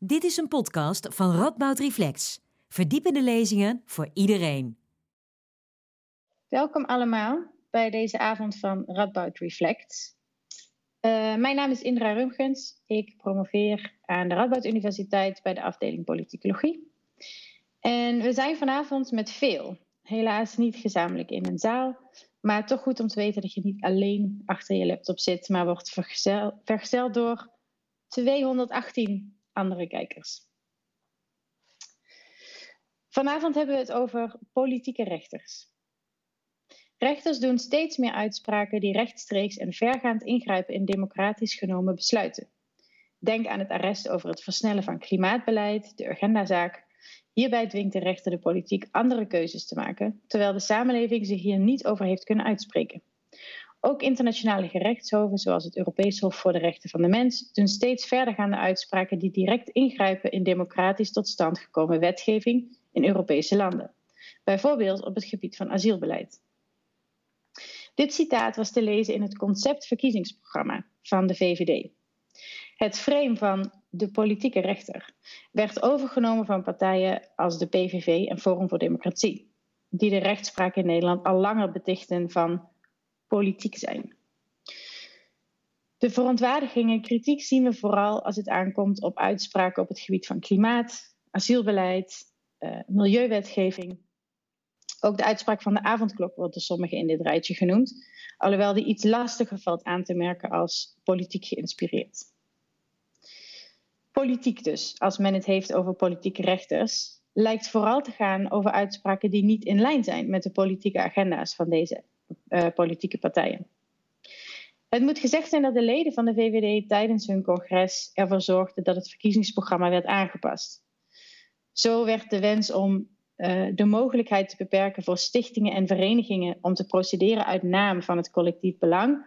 Dit is een podcast van Radboud Reflex. Verdiepende lezingen voor iedereen. Welkom allemaal bij deze avond van Radboud Reflects. Uh, mijn naam is Indra Rumgens. Ik promoveer aan de Radboud Universiteit bij de afdeling Politicologie. En we zijn vanavond met veel. Helaas niet gezamenlijk in een zaal, maar toch goed om te weten dat je niet alleen achter je laptop zit, maar wordt vergezeld door 218 andere kijkers. Vanavond hebben we het over politieke rechters. Rechters doen steeds meer uitspraken die rechtstreeks en vergaand ingrijpen in democratisch genomen besluiten. Denk aan het arrest over het versnellen van klimaatbeleid, de agendazaak. Hierbij dwingt de rechter de politiek andere keuzes te maken, terwijl de samenleving zich hier niet over heeft kunnen uitspreken. Ook internationale gerechtshoven, zoals het Europees Hof voor de Rechten van de Mens, doen steeds verdergaande uitspraken die direct ingrijpen in democratisch tot stand gekomen wetgeving in Europese landen, bijvoorbeeld op het gebied van asielbeleid. Dit citaat was te lezen in het conceptverkiezingsprogramma van de VVD. Het frame van de politieke rechter werd overgenomen van partijen als de PVV en Forum voor Democratie, die de rechtspraak in Nederland al langer betichten van politiek zijn. De verontwaardiging en kritiek zien we vooral als het aankomt op uitspraken op het gebied van klimaat, asielbeleid, uh, milieuwetgeving. Ook de uitspraak van de avondklok wordt door sommigen in dit rijtje genoemd, alhoewel die iets lastiger valt aan te merken als politiek geïnspireerd. Politiek dus, als men het heeft over politieke rechters, lijkt vooral te gaan over uitspraken die niet in lijn zijn met de politieke agenda's van deze uh, politieke partijen. Het moet gezegd zijn dat de leden van de VVD tijdens hun congres ervoor zorgden dat het verkiezingsprogramma werd aangepast. Zo werd de wens om uh, de mogelijkheid te beperken voor stichtingen en verenigingen om te procederen uit naam van het collectief belang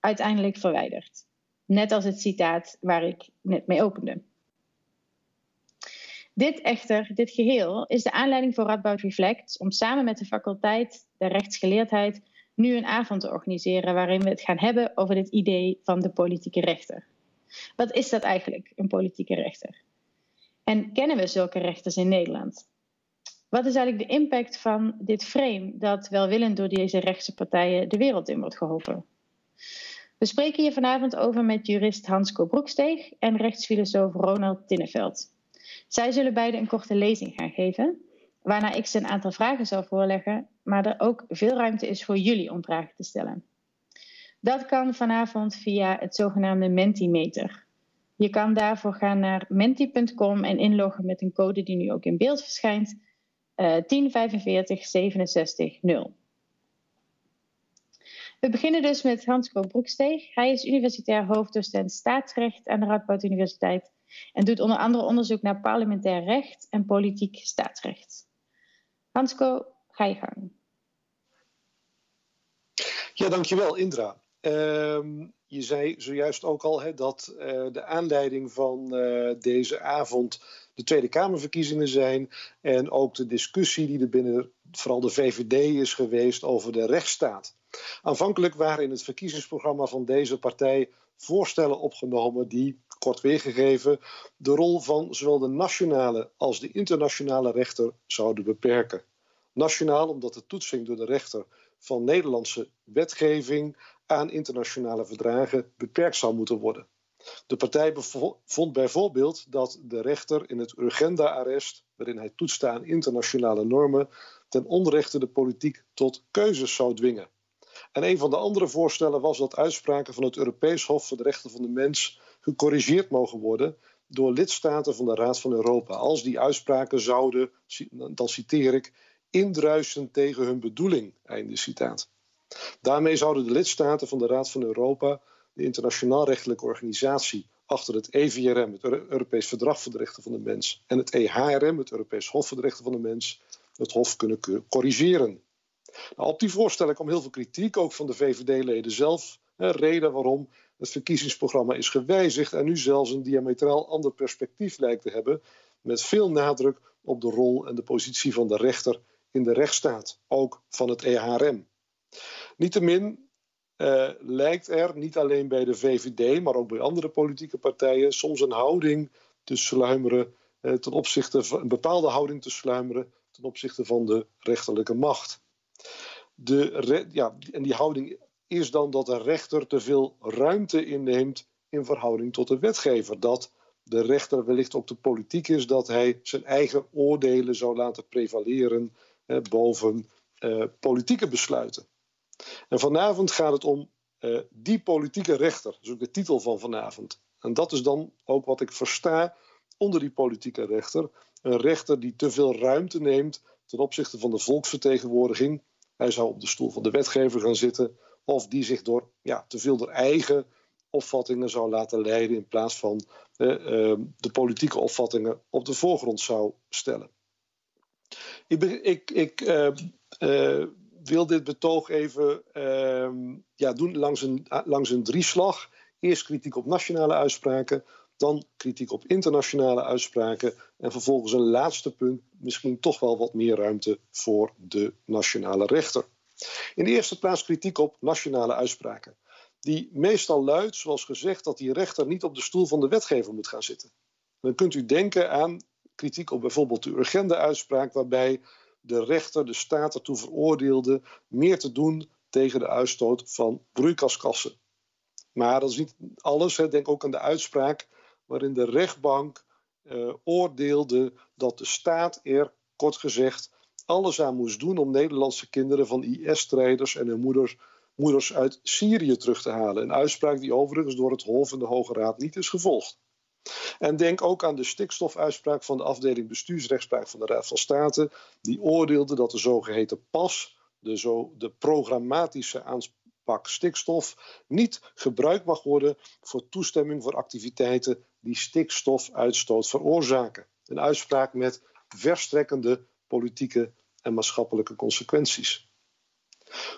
uiteindelijk verwijderd. Net als het citaat waar ik net mee opende. Dit echter, dit geheel, is de aanleiding voor Radboud Reflect om samen met de faculteit der rechtsgeleerdheid nu een avond te organiseren waarin we het gaan hebben over dit idee van de politieke rechter. Wat is dat eigenlijk, een politieke rechter? En kennen we zulke rechters in Nederland? Wat is eigenlijk de impact van dit frame dat welwillend door deze rechtse partijen de wereld in wordt geholpen? We spreken hier vanavond over met jurist Hansko Broeksteeg en rechtsfilosoof Ronald Tinneveld. Zij zullen beide een korte lezing gaan geven waarna ik ze een aantal vragen zal voorleggen, maar er ook veel ruimte is voor jullie om vragen te stellen. Dat kan vanavond via het zogenaamde Mentimeter. Je kan daarvoor gaan naar menti.com en inloggen met een code die nu ook in beeld verschijnt: uh, 1045 67 0. We beginnen dus met Hansko Broeksteeg. Hij is universitair hoofddocent staatsrecht aan de Radboud Universiteit en doet onder andere onderzoek naar parlementair recht en politiek staatsrecht. Hansko, ga je gang. Ja, dankjewel Indra. Uh, je zei zojuist ook al dat uh, de aanleiding van uh, deze avond de Tweede Kamerverkiezingen zijn. En ook de discussie die er binnen vooral de VVD is geweest over de rechtsstaat. Aanvankelijk waren in het verkiezingsprogramma van deze partij voorstellen opgenomen die, kort weergegeven, de rol van zowel de nationale als de internationale rechter zouden beperken. Nationaal omdat de toetsing door de rechter van Nederlandse wetgeving aan internationale verdragen beperkt zou moeten worden. De partij vond bijvoorbeeld dat de rechter in het Urgenda-arrest, waarin hij toetste aan internationale normen, ten onrechte de politiek tot keuzes zou dwingen. En een van de andere voorstellen was dat uitspraken van het Europees Hof voor de Rechten van de Mens gecorrigeerd mogen worden door lidstaten van de Raad van Europa. Als die uitspraken zouden, dan citeer ik, indruisen tegen hun bedoeling. Einde citaat. Daarmee zouden de lidstaten van de Raad van Europa, de internationaal rechtelijke organisatie achter het EVRM, het Europees Verdrag voor de Rechten van de Mens, en het EHRM, het Europees Hof voor de Rechten van de Mens, het Hof kunnen corrigeren. Nou, op die voorstelling kwam heel veel kritiek, ook van de VVD-leden zelf. Reden waarom het verkiezingsprogramma is gewijzigd en nu zelfs een diametraal ander perspectief lijkt te hebben, met veel nadruk op de rol en de positie van de rechter in de rechtsstaat, ook van het EHRM. Niettemin uh, lijkt er niet alleen bij de VVD, maar ook bij andere politieke partijen soms een houding te sluimeren ten opzichte van een bepaalde houding te sluimeren ten opzichte van de rechterlijke macht. De, ja, en die houding is dan dat de rechter te veel ruimte inneemt in verhouding tot de wetgever. Dat de rechter wellicht ook de politiek is, dat hij zijn eigen oordelen zou laten prevaleren boven eh, politieke besluiten. En vanavond gaat het om eh, die politieke rechter. Dat is ook de titel van vanavond. En dat is dan ook wat ik versta onder die politieke rechter. Een rechter die te veel ruimte neemt ten opzichte van de volksvertegenwoordiging. Hij zou op de stoel van de wetgever gaan zitten. Of die zich door ja, te veel door eigen opvattingen zou laten leiden. In plaats van eh, de politieke opvattingen op de voorgrond zou stellen. Ik, ik, ik uh, wil dit betoog even uh, ja, doen langs een, langs een drieslag. Eerst kritiek op nationale uitspraken, dan kritiek op internationale uitspraken en vervolgens een laatste punt, misschien toch wel wat meer ruimte voor de nationale rechter. In de eerste plaats kritiek op nationale uitspraken, die meestal luidt, zoals gezegd, dat die rechter niet op de stoel van de wetgever moet gaan zitten. Dan kunt u denken aan kritiek op bijvoorbeeld de urgente uitspraak, waarbij de rechter de staat ertoe veroordeelde meer te doen tegen de uitstoot van broeikasgassen. Maar dat is niet alles. Hè. Denk ook aan de uitspraak waarin de rechtbank uh, oordeelde dat de staat er, kort gezegd, alles aan moest doen om Nederlandse kinderen van IS-strijders en hun moeders, moeders uit Syrië terug te halen. Een uitspraak die overigens door het Hof en de Hoge Raad niet is gevolgd. En denk ook aan de stikstofuitspraak van de afdeling bestuursrechtspraak van de Raad van State. Die oordeelde dat de zogeheten PAS, de, zo, de programmatische aanpak stikstof, niet gebruikt mag worden voor toestemming voor activiteiten die stikstofuitstoot veroorzaken. Een uitspraak met verstrekkende politieke en maatschappelijke consequenties.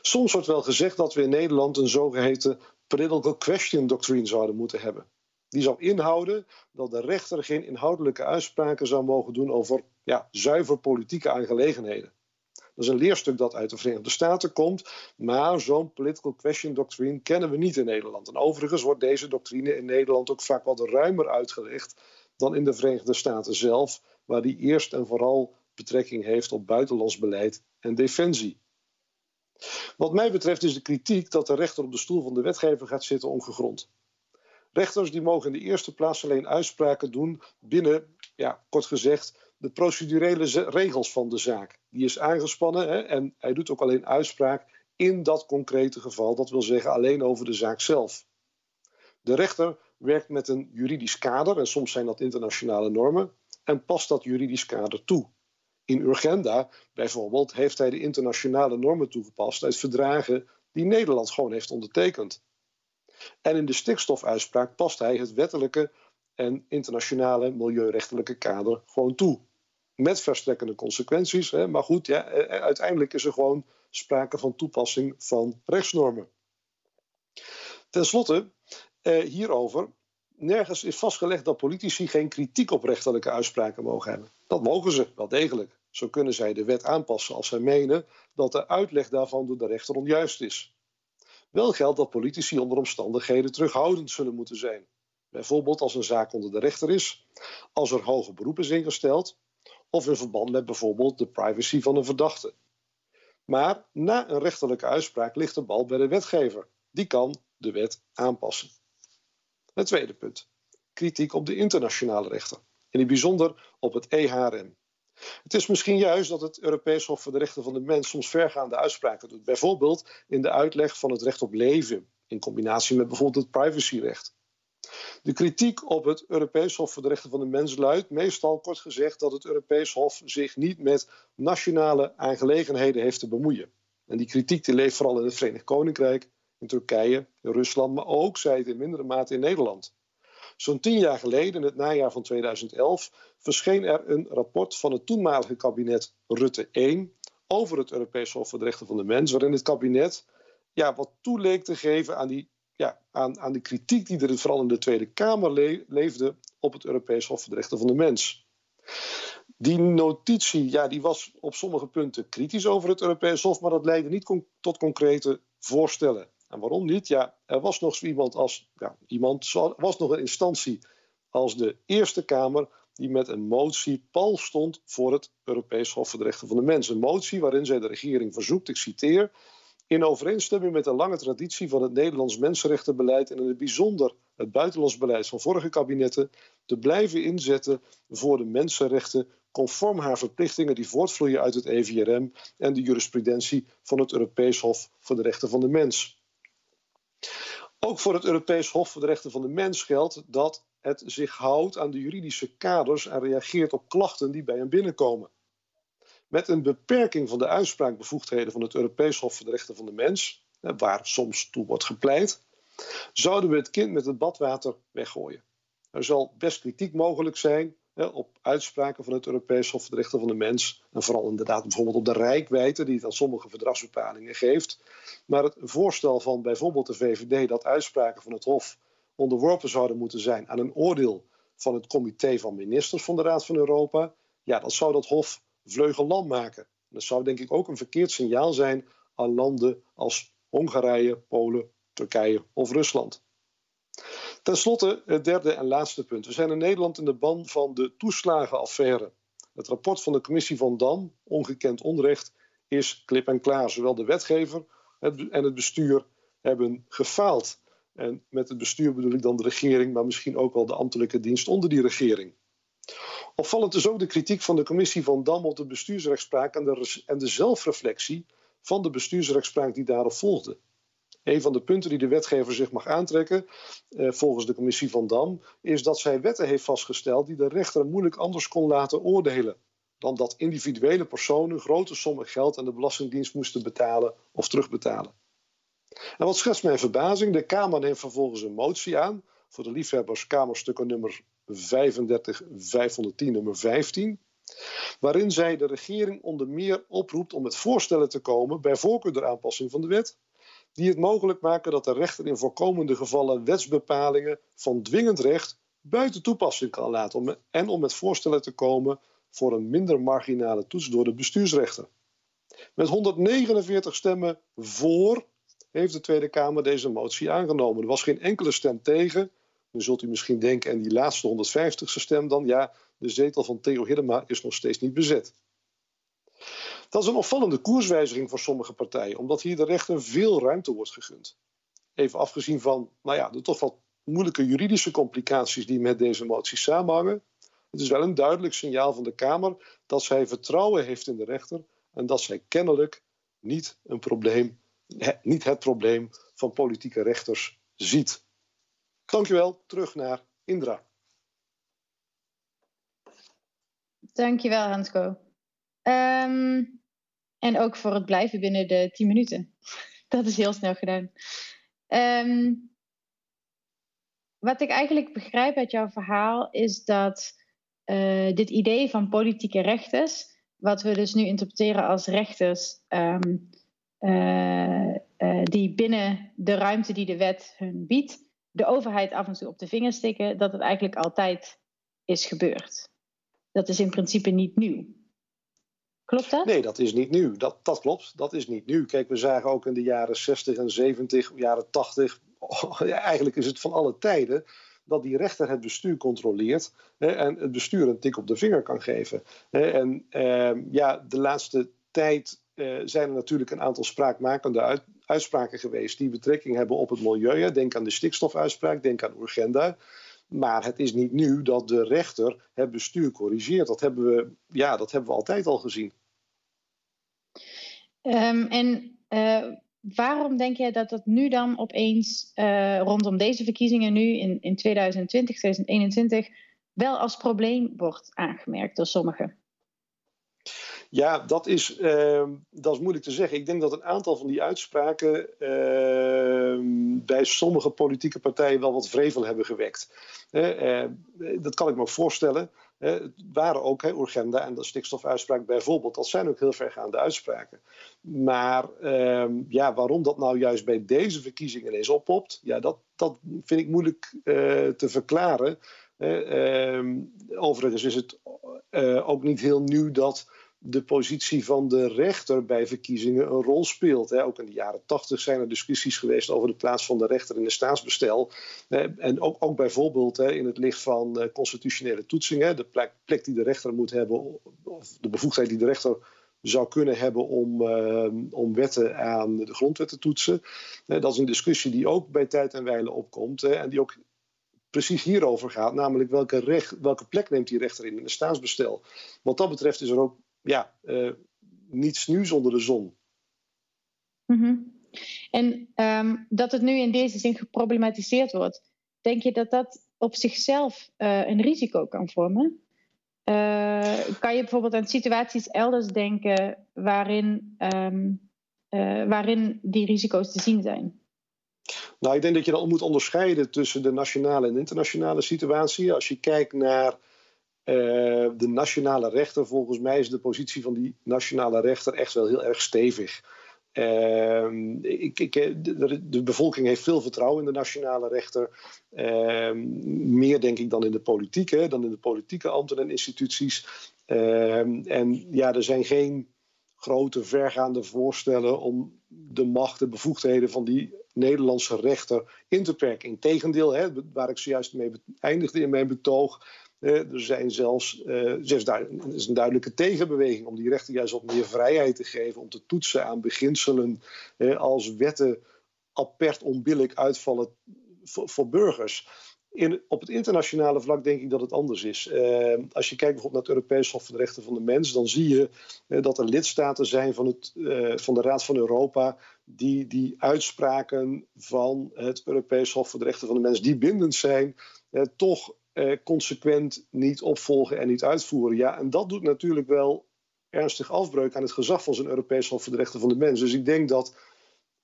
Soms wordt wel gezegd dat we in Nederland een zogeheten political question doctrine zouden moeten hebben. Die zou inhouden dat de rechter geen inhoudelijke uitspraken zou mogen doen over ja, zuiver politieke aangelegenheden. Dat is een leerstuk dat uit de Verenigde Staten komt, maar zo'n political question doctrine kennen we niet in Nederland. En overigens wordt deze doctrine in Nederland ook vaak wat ruimer uitgelegd dan in de Verenigde Staten zelf, waar die eerst en vooral betrekking heeft op buitenlands beleid en defensie. Wat mij betreft is de kritiek dat de rechter op de stoel van de wetgever gaat zitten ongegrond. Rechters die mogen in de eerste plaats alleen uitspraken doen binnen, ja, kort gezegd, de procedurele regels van de zaak. Die is aangespannen hè, en hij doet ook alleen uitspraak in dat concrete geval. Dat wil zeggen alleen over de zaak zelf. De rechter werkt met een juridisch kader, en soms zijn dat internationale normen, en past dat juridisch kader toe. In Urgenda bijvoorbeeld heeft hij de internationale normen toegepast uit verdragen die Nederland gewoon heeft ondertekend. En in de stikstofuitspraak past hij het wettelijke en internationale milieurechtelijke kader gewoon toe. Met verstrekkende consequenties, hè, maar goed, ja, eh, eh, uiteindelijk is er gewoon sprake van toepassing van rechtsnormen. Ten slotte, eh, hierover, nergens is vastgelegd dat politici geen kritiek op rechterlijke uitspraken mogen hebben. Dat mogen ze, wel degelijk. Zo kunnen zij de wet aanpassen als zij menen dat de uitleg daarvan door de rechter onjuist is. Wel geldt dat politici onder omstandigheden terughoudend zullen moeten zijn. Bijvoorbeeld als een zaak onder de rechter is, als er hoge beroep is ingesteld of in verband met bijvoorbeeld de privacy van een verdachte. Maar na een rechterlijke uitspraak ligt de bal bij de wetgever. Die kan de wet aanpassen. Het tweede punt. Kritiek op de internationale rechter. In het bijzonder op het EHRM. Het is misschien juist dat het Europees Hof voor de Rechten van de Mens soms vergaande uitspraken doet. Bijvoorbeeld in de uitleg van het recht op leven, in combinatie met bijvoorbeeld het privacyrecht. De kritiek op het Europees Hof voor de Rechten van de Mens luidt meestal kort gezegd dat het Europees Hof zich niet met nationale aangelegenheden heeft te bemoeien. En die kritiek leeft vooral in het Verenigd Koninkrijk, in Turkije, Rusland, maar ook, zei het in mindere mate, in Nederland. Zo'n tien jaar geleden, in het najaar van 2011, verscheen er een rapport van het toenmalige kabinet Rutte 1 over het Europees Hof voor de Rechten van de Mens, waarin het kabinet ja, wat toeleek te geven aan, die, ja, aan, aan de kritiek die er vooral in de Tweede Kamer leefde op het Europees Hof voor de Rechten van de Mens. Die notitie ja, die was op sommige punten kritisch over het Europees Hof, maar dat leidde niet tot concrete voorstellen. En waarom niet? Ja, er was nog iemand als ja, iemand, was nog een instantie als de Eerste Kamer die met een motie pal stond voor het Europees Hof voor de Rechten van de Mens. Een motie waarin zij de regering verzoekt, ik citeer, in overeenstemming met de lange traditie van het Nederlands mensenrechtenbeleid en in het bijzonder het buitenlands beleid van vorige kabinetten, te blijven inzetten voor de mensenrechten conform haar verplichtingen die voortvloeien uit het EVRM en de jurisprudentie van het Europees Hof voor de Rechten van de Mens. Ook voor het Europees Hof voor de Rechten van de Mens geldt dat het zich houdt aan de juridische kaders en reageert op klachten die bij hem binnenkomen. Met een beperking van de uitspraakbevoegdheden van het Europees Hof voor de Rechten van de Mens, waar soms toe wordt gepleit, zouden we het kind met het badwater weggooien. Er zal best kritiek mogelijk zijn op uitspraken van het Europees Hof voor de Rechten van de Mens. En vooral inderdaad bijvoorbeeld op de rijkwijde die het aan sommige verdragsbepalingen geeft. Maar het voorstel van bijvoorbeeld de VVD dat uitspraken van het Hof onderworpen zouden moeten zijn aan een oordeel van het Comité van Ministers van de Raad van Europa. Ja, dat zou dat Hof vleugellam maken. En dat zou denk ik ook een verkeerd signaal zijn aan landen als Hongarije, Polen, Turkije of Rusland. Ten slotte het derde en laatste punt. We zijn in Nederland in de ban van de toeslagenaffaire. Het rapport van de commissie van Dam, Ongekend Onrecht, is klip en klaar. Zowel de wetgever en het bestuur hebben gefaald. En met het bestuur bedoel ik dan de regering, maar misschien ook wel de ambtelijke dienst onder die regering. Opvallend is ook de kritiek van de commissie van Dam op de bestuursrechtspraak en de, en de zelfreflectie van de bestuursrechtspraak die daarop volgde. Een van de punten die de wetgever zich mag aantrekken, eh, volgens de commissie van Dam, is dat zij wetten heeft vastgesteld die de rechter moeilijk anders kon laten oordelen dan dat individuele personen grote sommen geld aan de Belastingdienst moesten betalen of terugbetalen. En wat schetst mijn verbazing? De Kamer neemt vervolgens een motie aan voor de liefhebbers Kamerstukken nummer 35 510 nummer 15 waarin zij de regering onder meer oproept om met voorstellen te komen, bij voorkeur door aanpassing van de wet, die het mogelijk maken dat de rechter in voorkomende gevallen wetsbepalingen van dwingend recht buiten toepassing kan laten en om met voorstellen te komen voor een minder marginale toets door de bestuursrechter. Met 149 stemmen voor heeft de Tweede Kamer deze motie aangenomen. Er was geen enkele stem tegen. Nu zult u misschien denken, en die laatste 150ste stem dan, ja, de zetel van Theo Hiddema is nog steeds niet bezet. Dat is een opvallende koerswijziging voor sommige partijen, omdat hier de rechter veel ruimte wordt gegund. Even afgezien van nou ja, de toch wat moeilijke juridische complicaties die met deze motie samenhangen. Het is wel een duidelijk signaal van de Kamer dat zij vertrouwen heeft in de rechter en dat zij kennelijk niet, een probleem, niet het probleem van politieke rechters ziet. Dankjewel, terug naar Indra. Dankjewel, Hansko. Um, en ook voor het blijven binnen de 10 minuten. Dat is heel snel gedaan. Um, wat ik eigenlijk begrijp uit jouw verhaal is dat uh, dit idee van politieke rechters, wat we dus nu interpreteren als rechters um, uh, uh, die binnen de ruimte die de wet hun biedt, de overheid af en toe op de vinger stikken, dat het eigenlijk altijd is gebeurd. Dat is in principe niet nieuw. Klopt dat? Nee, dat is niet nieuw. Dat, dat klopt, dat is niet nieuw. Kijk, we zagen ook in de jaren 60 en 70, jaren 80, oh, ja, eigenlijk is het van alle tijden dat die rechter het bestuur controleert hè, en het bestuur een tik op de vinger kan geven. En eh, ja, de laatste tijd uh, zijn er natuurlijk een aantal spraakmakende uit, uitspraken geweest die betrekking hebben op het milieu. Denk aan de stikstofuitspraak, denk aan Urgenda. Maar het is niet nieuw dat de rechter het bestuur corrigeert. Dat hebben we, ja, dat hebben we altijd al gezien. Um, en uh, waarom denk jij dat dat nu dan opeens uh, rondom deze verkiezingen nu in, in 2020, 2021 wel als probleem wordt aangemerkt door sommigen? Ja, dat is, uh, dat is moeilijk te zeggen. Ik denk dat een aantal van die uitspraken uh, bij sommige politieke partijen wel wat vrevel hebben gewekt. Uh, dat kan ik me voorstellen. het waren ook he, Urgenda en de stikstofuitspraak bijvoorbeeld. Dat zijn ook heel vergaande uitspraken. Maar ehm, ja, waarom dat nou juist bij deze verkiezingen ineens oppopt, ja, dat, dat vind ik moeilijk eh, te verklaren. Ehm, overigens is het ook niet heel nieuw dat de positie van de rechter bij verkiezingen een rol speelt. Ook in de jaren tachtig zijn er discussies geweest over de plaats van de rechter in de staatsbestel. En ook, ook bijvoorbeeld in het licht van eh, constitutionele toetsingen, de plek, die de rechter moet hebben, of de bevoegdheid die de rechter zou kunnen hebben om, uh, om wetten aan de grondwet te toetsen. Dat is een discussie die ook bij tijd en wijle opkomt en die ook precies hierover gaat, namelijk welke, recht, welke plek neemt die rechter in in het staatsbestel. Wat dat betreft is er ook ja, uh, niets nieuws onder de zon. Mm En um, dat het nu in deze zin geproblematiseerd wordt, denk je dat dat op zichzelf uh, een risico kan vormen? Uh, kan je bijvoorbeeld aan situaties elders denken waarin, um, waarin die risico's te zien zijn? Nou, ik denk dat je dan moet onderscheiden tussen de nationale en internationale situatie. Als je kijkt naar uh, de nationale rechter, volgens mij is de positie van die nationale rechter echt wel heel erg stevig. Uh, ik, ik, de, de, bevolking heeft veel vertrouwen in de nationale rechter. Uh, meer denk ik dan in de politiek, hè, dan in de politieke ambten en instituties. Ehm, en ja, er zijn geen grote vergaande voorstellen om de macht, de bevoegdheden van die Nederlandse rechter in te perken. Integendeel, hè, waar ik zojuist mee eindigde in mijn betoog. Er zijn zelfs, er is een duidelijke tegenbeweging om die rechter juist wat meer vrijheid te geven. Om te toetsen aan beginselen als wetten apert onbillijk uitvallen voor, burgers. In, op het internationale vlak denk ik dat het anders is. Uh, als je kijkt bijvoorbeeld naar het Europees Hof voor de Rechten van de Mens, dan zie je dat er lidstaten zijn van, het, uh, van de Raad van Europa die die uitspraken van het Europees Hof voor de Rechten van de Mens, die bindend zijn, toch consequent niet opvolgen en niet uitvoeren. Ja, en dat doet natuurlijk wel ernstig afbreuk aan het gezag van zo'n Europees Hof voor de Rechten van de Mens. Dus ik denk dat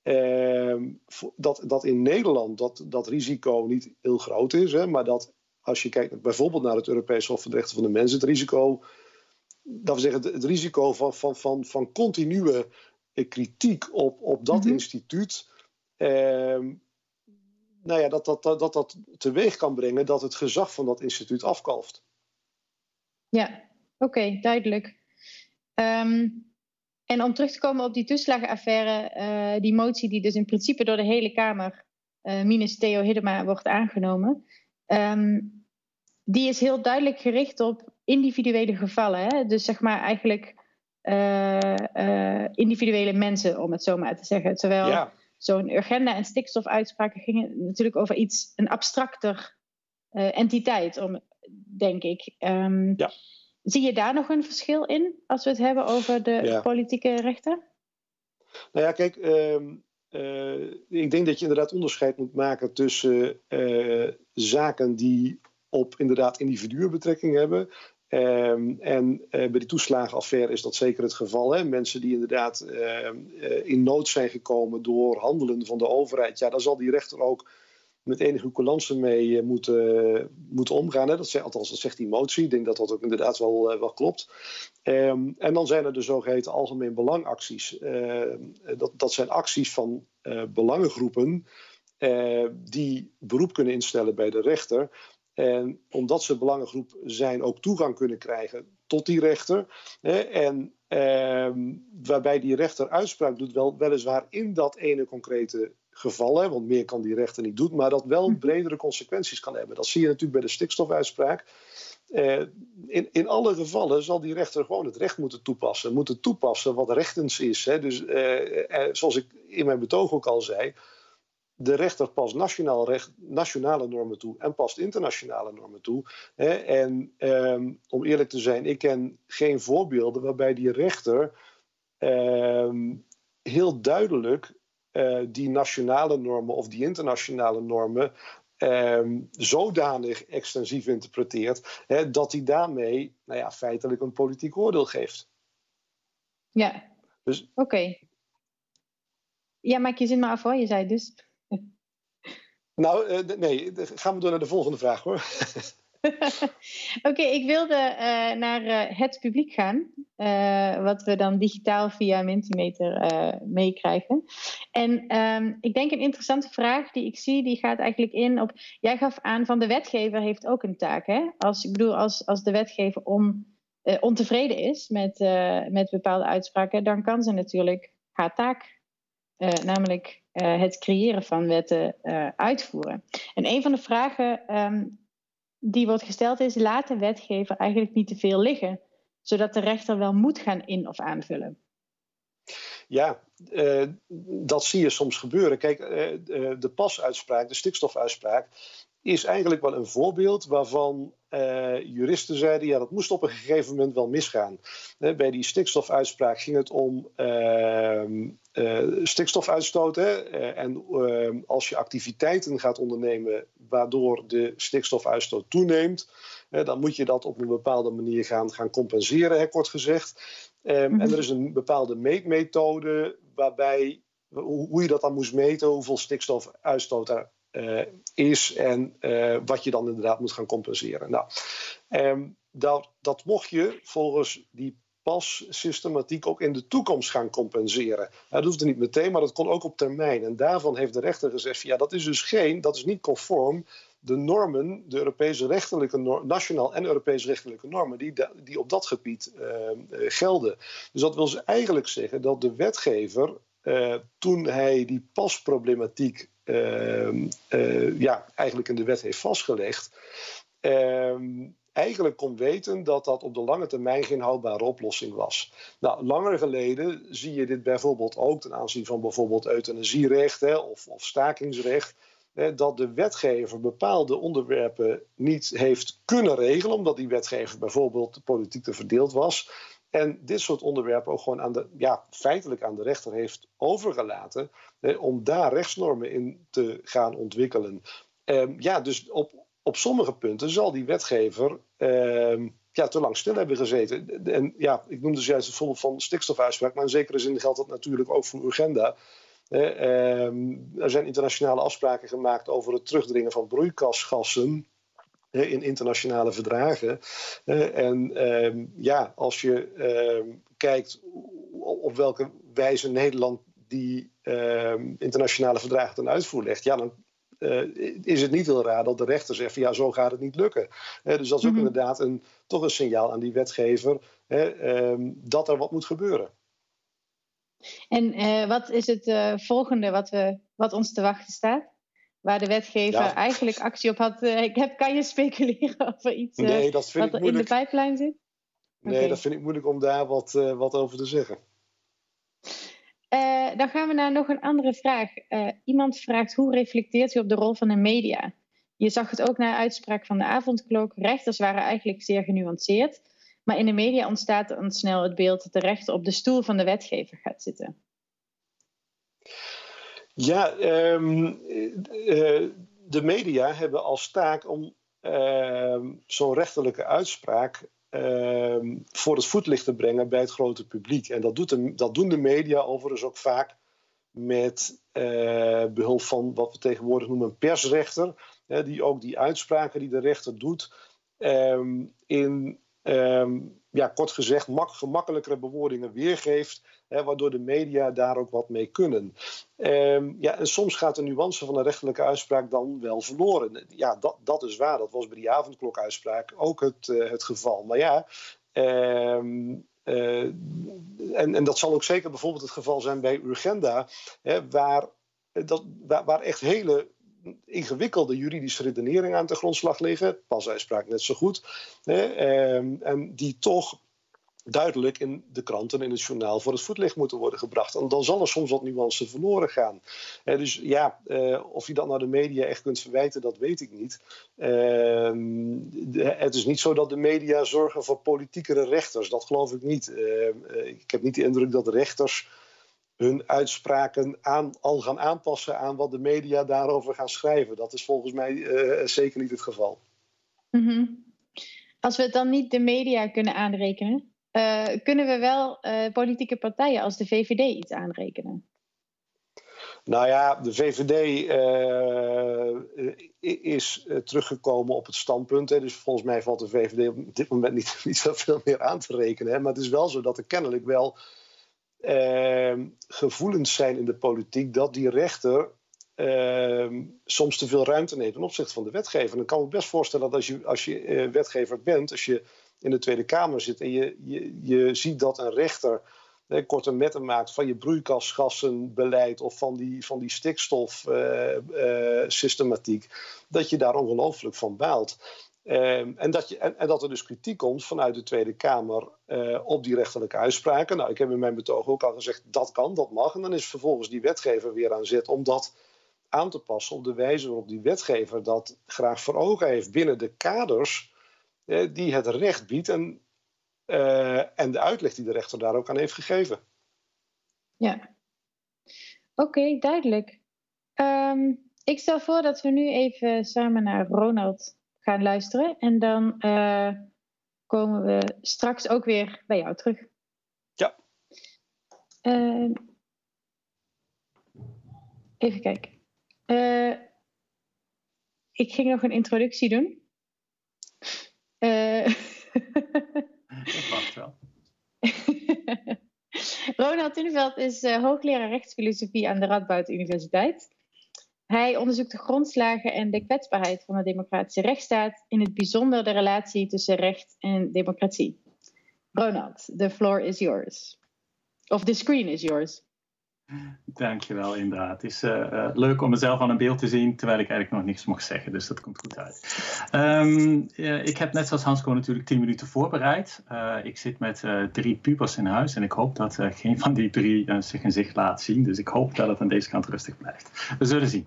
Ehm, dat, dat in Nederland dat, dat risico niet heel groot is. Hè, maar dat als je kijkt bijvoorbeeld naar het Europees Hof voor de Rechten van de Mens, het risico, dat we zeggen, het, risico van, van, van, van continue eh, kritiek op, op dat mhm. instituut. Uh, nou ja, dat dat, dat, dat dat teweeg kan brengen dat het gezag van dat instituut afkalft. Ja, oké, duidelijk. Um, en om terug te komen op die toeslagenaffaire, uh, die motie die dus in principe door de hele Kamer, uh, minus Theo Hiddema, wordt aangenomen, um, die is heel duidelijk gericht op individuele gevallen. Hè? Dus zeg maar eigenlijk uh, individuele mensen, om het zo maar te zeggen. Terwijl ja. Zo'n agenda en stikstofuitspraken gingen natuurlijk over iets, een abstracter entiteit, om, denk ik. Um, ja. Zie je daar nog een verschil in als we het hebben over de politieke rechten? Nou ja, kijk, uh, uh, ik denk dat je inderdaad onderscheid moet maken tussen uh, zaken die op inderdaad individuen betrekking hebben. Um, en uh, bij die toeslagenaffaire is dat zeker het geval. Hè? Mensen die inderdaad ehm, in nood zijn gekomen door handelen van de overheid. Ja, daar zal die rechter ook met enige coulance mee eh, moeten, moeten omgaan. Hè. Dat althans, dat zegt die motie. Ik denk dat dat ook inderdaad wel, eh, wel klopt. Um, en dan zijn er de zogeheten algemeen belangacties. Dat, dat zijn acties van belangengroepen die beroep kunnen instellen bij de rechter. En omdat ze belangengroep zijn, ook toegang kunnen krijgen tot die rechter. En ehm, waarbij die rechter uitspraak doet, wel, weliswaar in dat ene concrete gevallen, want meer kan die rechter niet doen, maar dat wel mhm. bredere consequenties kan hebben. Dat zie je natuurlijk bij de stikstofuitspraak. Uh, in, in alle gevallen zal die rechter gewoon het recht moeten toepassen. Moeten toepassen wat rechtens is. Hè. Dus uh, zoals ik in mijn betoog ook al zei. De rechter past nationaal recht, nationale normen toe en past internationale normen toe. Hè. En um, om eerlijk te zijn, ik ken geen voorbeelden waarbij die rechter um, heel duidelijk uh, die nationale normen of die internationale normen um, zodanig extensief interpreteert hè, dat hij daarmee nou ja, feitelijk een politiek oordeel geeft. Ja, dus... oké. Ja, maak je zin maar af hoor, je zei dus. Nou, uh, nee, gaan we door naar de volgende vraag hoor. Oké, ik wilde uh, naar uh, het publiek gaan, wat we dan digitaal via Mentimeter meekrijgen. En um, ik denk een interessante vraag die ik zie, die gaat eigenlijk in op. Jij gaf aan van de wetgever heeft ook een taak, hè? Als, ik bedoel, als, als de wetgever ontevreden is met, met bepaalde uitspraken, dan kan ze natuurlijk haar taak, namelijk het creëren van wetten, uitvoeren. En een van de vragen ehm, die wordt gesteld is: laat de wetgever eigenlijk niet te veel liggen, zodat de rechter wel moet gaan in- of aanvullen? Ja, uh, dat zie je soms gebeuren. Kijk, uh, de pasuitspraak, de stikstofuitspraak, is eigenlijk wel een voorbeeld waarvan uh, juristen zeiden: ja, dat moest op een gegeven moment wel misgaan. bij die stikstofuitspraak ging het om ehm, stikstofuitstoot. En ehm, als je activiteiten gaat ondernemen waardoor de stikstofuitstoot toeneemt, dan moet je dat op een bepaalde manier gaan, gaan compenseren, kort gezegd. Um, En mhm. er is een bepaalde meetmethode waarbij hoe je dat dan moest meten, hoeveel stikstofuitstoot er uh, is en uh, wat je dan inderdaad moet gaan compenseren. Nou, um, dat, dat mocht je volgens die pas systematiek ook in de toekomst gaan compenseren. Dat hoefde niet meteen, maar dat kon ook op termijn. En daarvan heeft de rechter gezegd: ja, dat is dus geen, dat is niet conform de normen, de Europese rechtelijke normen, nationaal en Europese rechtelijke normen, die, die op dat gebied uh, gelden. Dus dat wil ze eigenlijk zeggen dat de wetgever, uh, toen hij die pasproblematiek ja, eigenlijk in de wet heeft vastgelegd, ehm, eigenlijk kon weten dat dat op de lange termijn geen houdbare oplossing was. Nou, langer geleden zie je dit bijvoorbeeld ook ten aanzien van bijvoorbeeld euthanasierecht hè, of, of stakingsrecht dat de wetgever bepaalde onderwerpen niet heeft kunnen regelen, omdat die wetgever bijvoorbeeld politiek te verdeeld was. En dit soort onderwerpen ook gewoon aan de, ja, feitelijk aan de rechter heeft overgelaten om daar rechtsnormen in te gaan ontwikkelen. Um, ja, dus op, op sommige punten zal die wetgever ehm, ja, te lang stil hebben gezeten. En ja, ik noemde dus juist het voorbeeld van stikstofuitspraak, maar in zekere zin geldt dat natuurlijk ook voor Urgenda. Ehm, er zijn internationale afspraken gemaakt over het terugdringen van broeikasgassen in internationale verdragen. en ehm, ja, als je ehm, kijkt op welke wijze Nederland die internationale verdragen ten uitvoer legt, ja, dan uh, is het niet heel raar dat de rechter zegt van ja, zo gaat het niet lukken. dus dat is ook mhm. inderdaad een, toch een signaal aan die wetgever dat er wat moet gebeuren. En uh, wat is het uh, volgende wat, we, wat ons te wachten staat? Waar de wetgever ja. eigenlijk actie op had. Uh, ik heb, kan je speculeren over iets nee, wat er in de pijplijn zit? Nee, okay. dat vind ik moeilijk om daar wat, wat over te zeggen. dan gaan we naar nog een andere vraag. iemand vraagt hoe reflecteert u op de rol van de media? Je zag het ook na uitspraak van de avondklok. Rechters waren eigenlijk zeer genuanceerd. Maar in de media ontstaat dan snel het beeld dat de rechter op de stoel van de wetgever gaat zitten. Ja, um, de media hebben als taak om uh, zo'n rechterlijke uitspraak uh, voor het voetlicht te brengen bij het grote publiek. En dat, doet de, dat doen de media overigens ook vaak met uh, behulp van wat we tegenwoordig noemen een persrechter, hè, die ook die uitspraken die de rechter doet in um, ja, kort gezegd, mak gemakkelijkere bewoordingen weergeeft, hè, waardoor de media daar ook wat mee kunnen. Um, ja, en soms gaat de nuance van een rechterlijke uitspraak dan wel verloren. Ja, dat, dat is waar. Dat was bij die avondklokuitspraak ook het, uh, het geval. Maar ja, um, uh, en, en dat zal ook zeker bijvoorbeeld het geval zijn bij Urgenda, hè, waar, dat, waar, waar echt hele ingewikkelde juridische redenering aan de grondslag liggen. Pasuitspraak net zo goed. Hè, ehm, en die toch duidelijk in de kranten, in het journaal voor het voetlicht moeten worden gebracht. En dan zal er soms wat nuance verloren gaan. dus ja, eh, of je dat naar de media echt kunt verwijten, dat weet ik niet. Ehm, het is niet zo dat de media zorgen voor politiekere rechters. Dat geloof ik niet. Ehm, eh, ik heb niet de indruk dat rechters hun uitspraken aan, al gaan aanpassen aan wat de media daarover gaan schrijven. Dat is volgens mij uh, zeker niet het geval. Mm -hmm. Als we het dan niet de media kunnen aanrekenen, uh, kunnen we wel uh, politieke partijen als de VVD iets aanrekenen? Nou ja, de VVD is teruggekomen op het standpunt. Hè, dus volgens mij valt de VVD op dit moment niet, niet zoveel meer aan te rekenen. Hè, maar het is wel zo dat er kennelijk wel uh, gevoelens zijn in de politiek dat die rechter uh, soms te veel ruimte neemt ten opzichte van de wetgever. Kan ik me best voorstellen dat als je, als je uh, wetgever bent, als je in de Tweede Kamer zit en je, je, je ziet dat een rechter hè, korte metten maakt van je broeikasgassenbeleid of van die, van die stikstofsystematiek, uh, uh, dat je daar ongelooflijk van baalt. Um, en, dat je, en, dat er dus kritiek komt vanuit de Tweede Kamer uh, op die rechterlijke uitspraken. Nou, ik heb in mijn betoog ook al gezegd dat kan, dat mag. En dan is vervolgens die wetgever weer aan zet om dat aan te passen op de wijze waarop die wetgever dat graag voor ogen heeft binnen de kaders eh, die het recht biedt en, uh, en de uitleg die de rechter daar ook aan heeft gegeven. Ja, oké, duidelijk. Um, ik stel voor dat we nu even samen naar Ronald gaan luisteren en dan uh, komen we straks ook weer bij jou terug. Ja. Uh, even kijken. Uh, ik ging nog een introductie doen. Ik wacht wel. Ronald Tuneveld is hoogleraar rechtsfilosofie aan de Radboud Universiteit. Hij onderzoekt de grondslagen en de kwetsbaarheid van de democratische rechtsstaat, in het bijzonder de relatie tussen recht en democratie. Ronald, the floor is yours. Of the screen is yours. Dankjewel, inderdaad. Het is uh, uh, leuk om mezelf aan een beeld te zien, terwijl ik eigenlijk nog niks mocht zeggen, dus dat komt goed uit. Um, uh, ik heb net zoals Hansko natuurlijk 10 minuten voorbereid. ik zit met drie pubers in huis en ik hoop dat geen van die drie zich in zich laat zien. Dus ik hoop dat het aan deze kant rustig blijft. We zullen zien.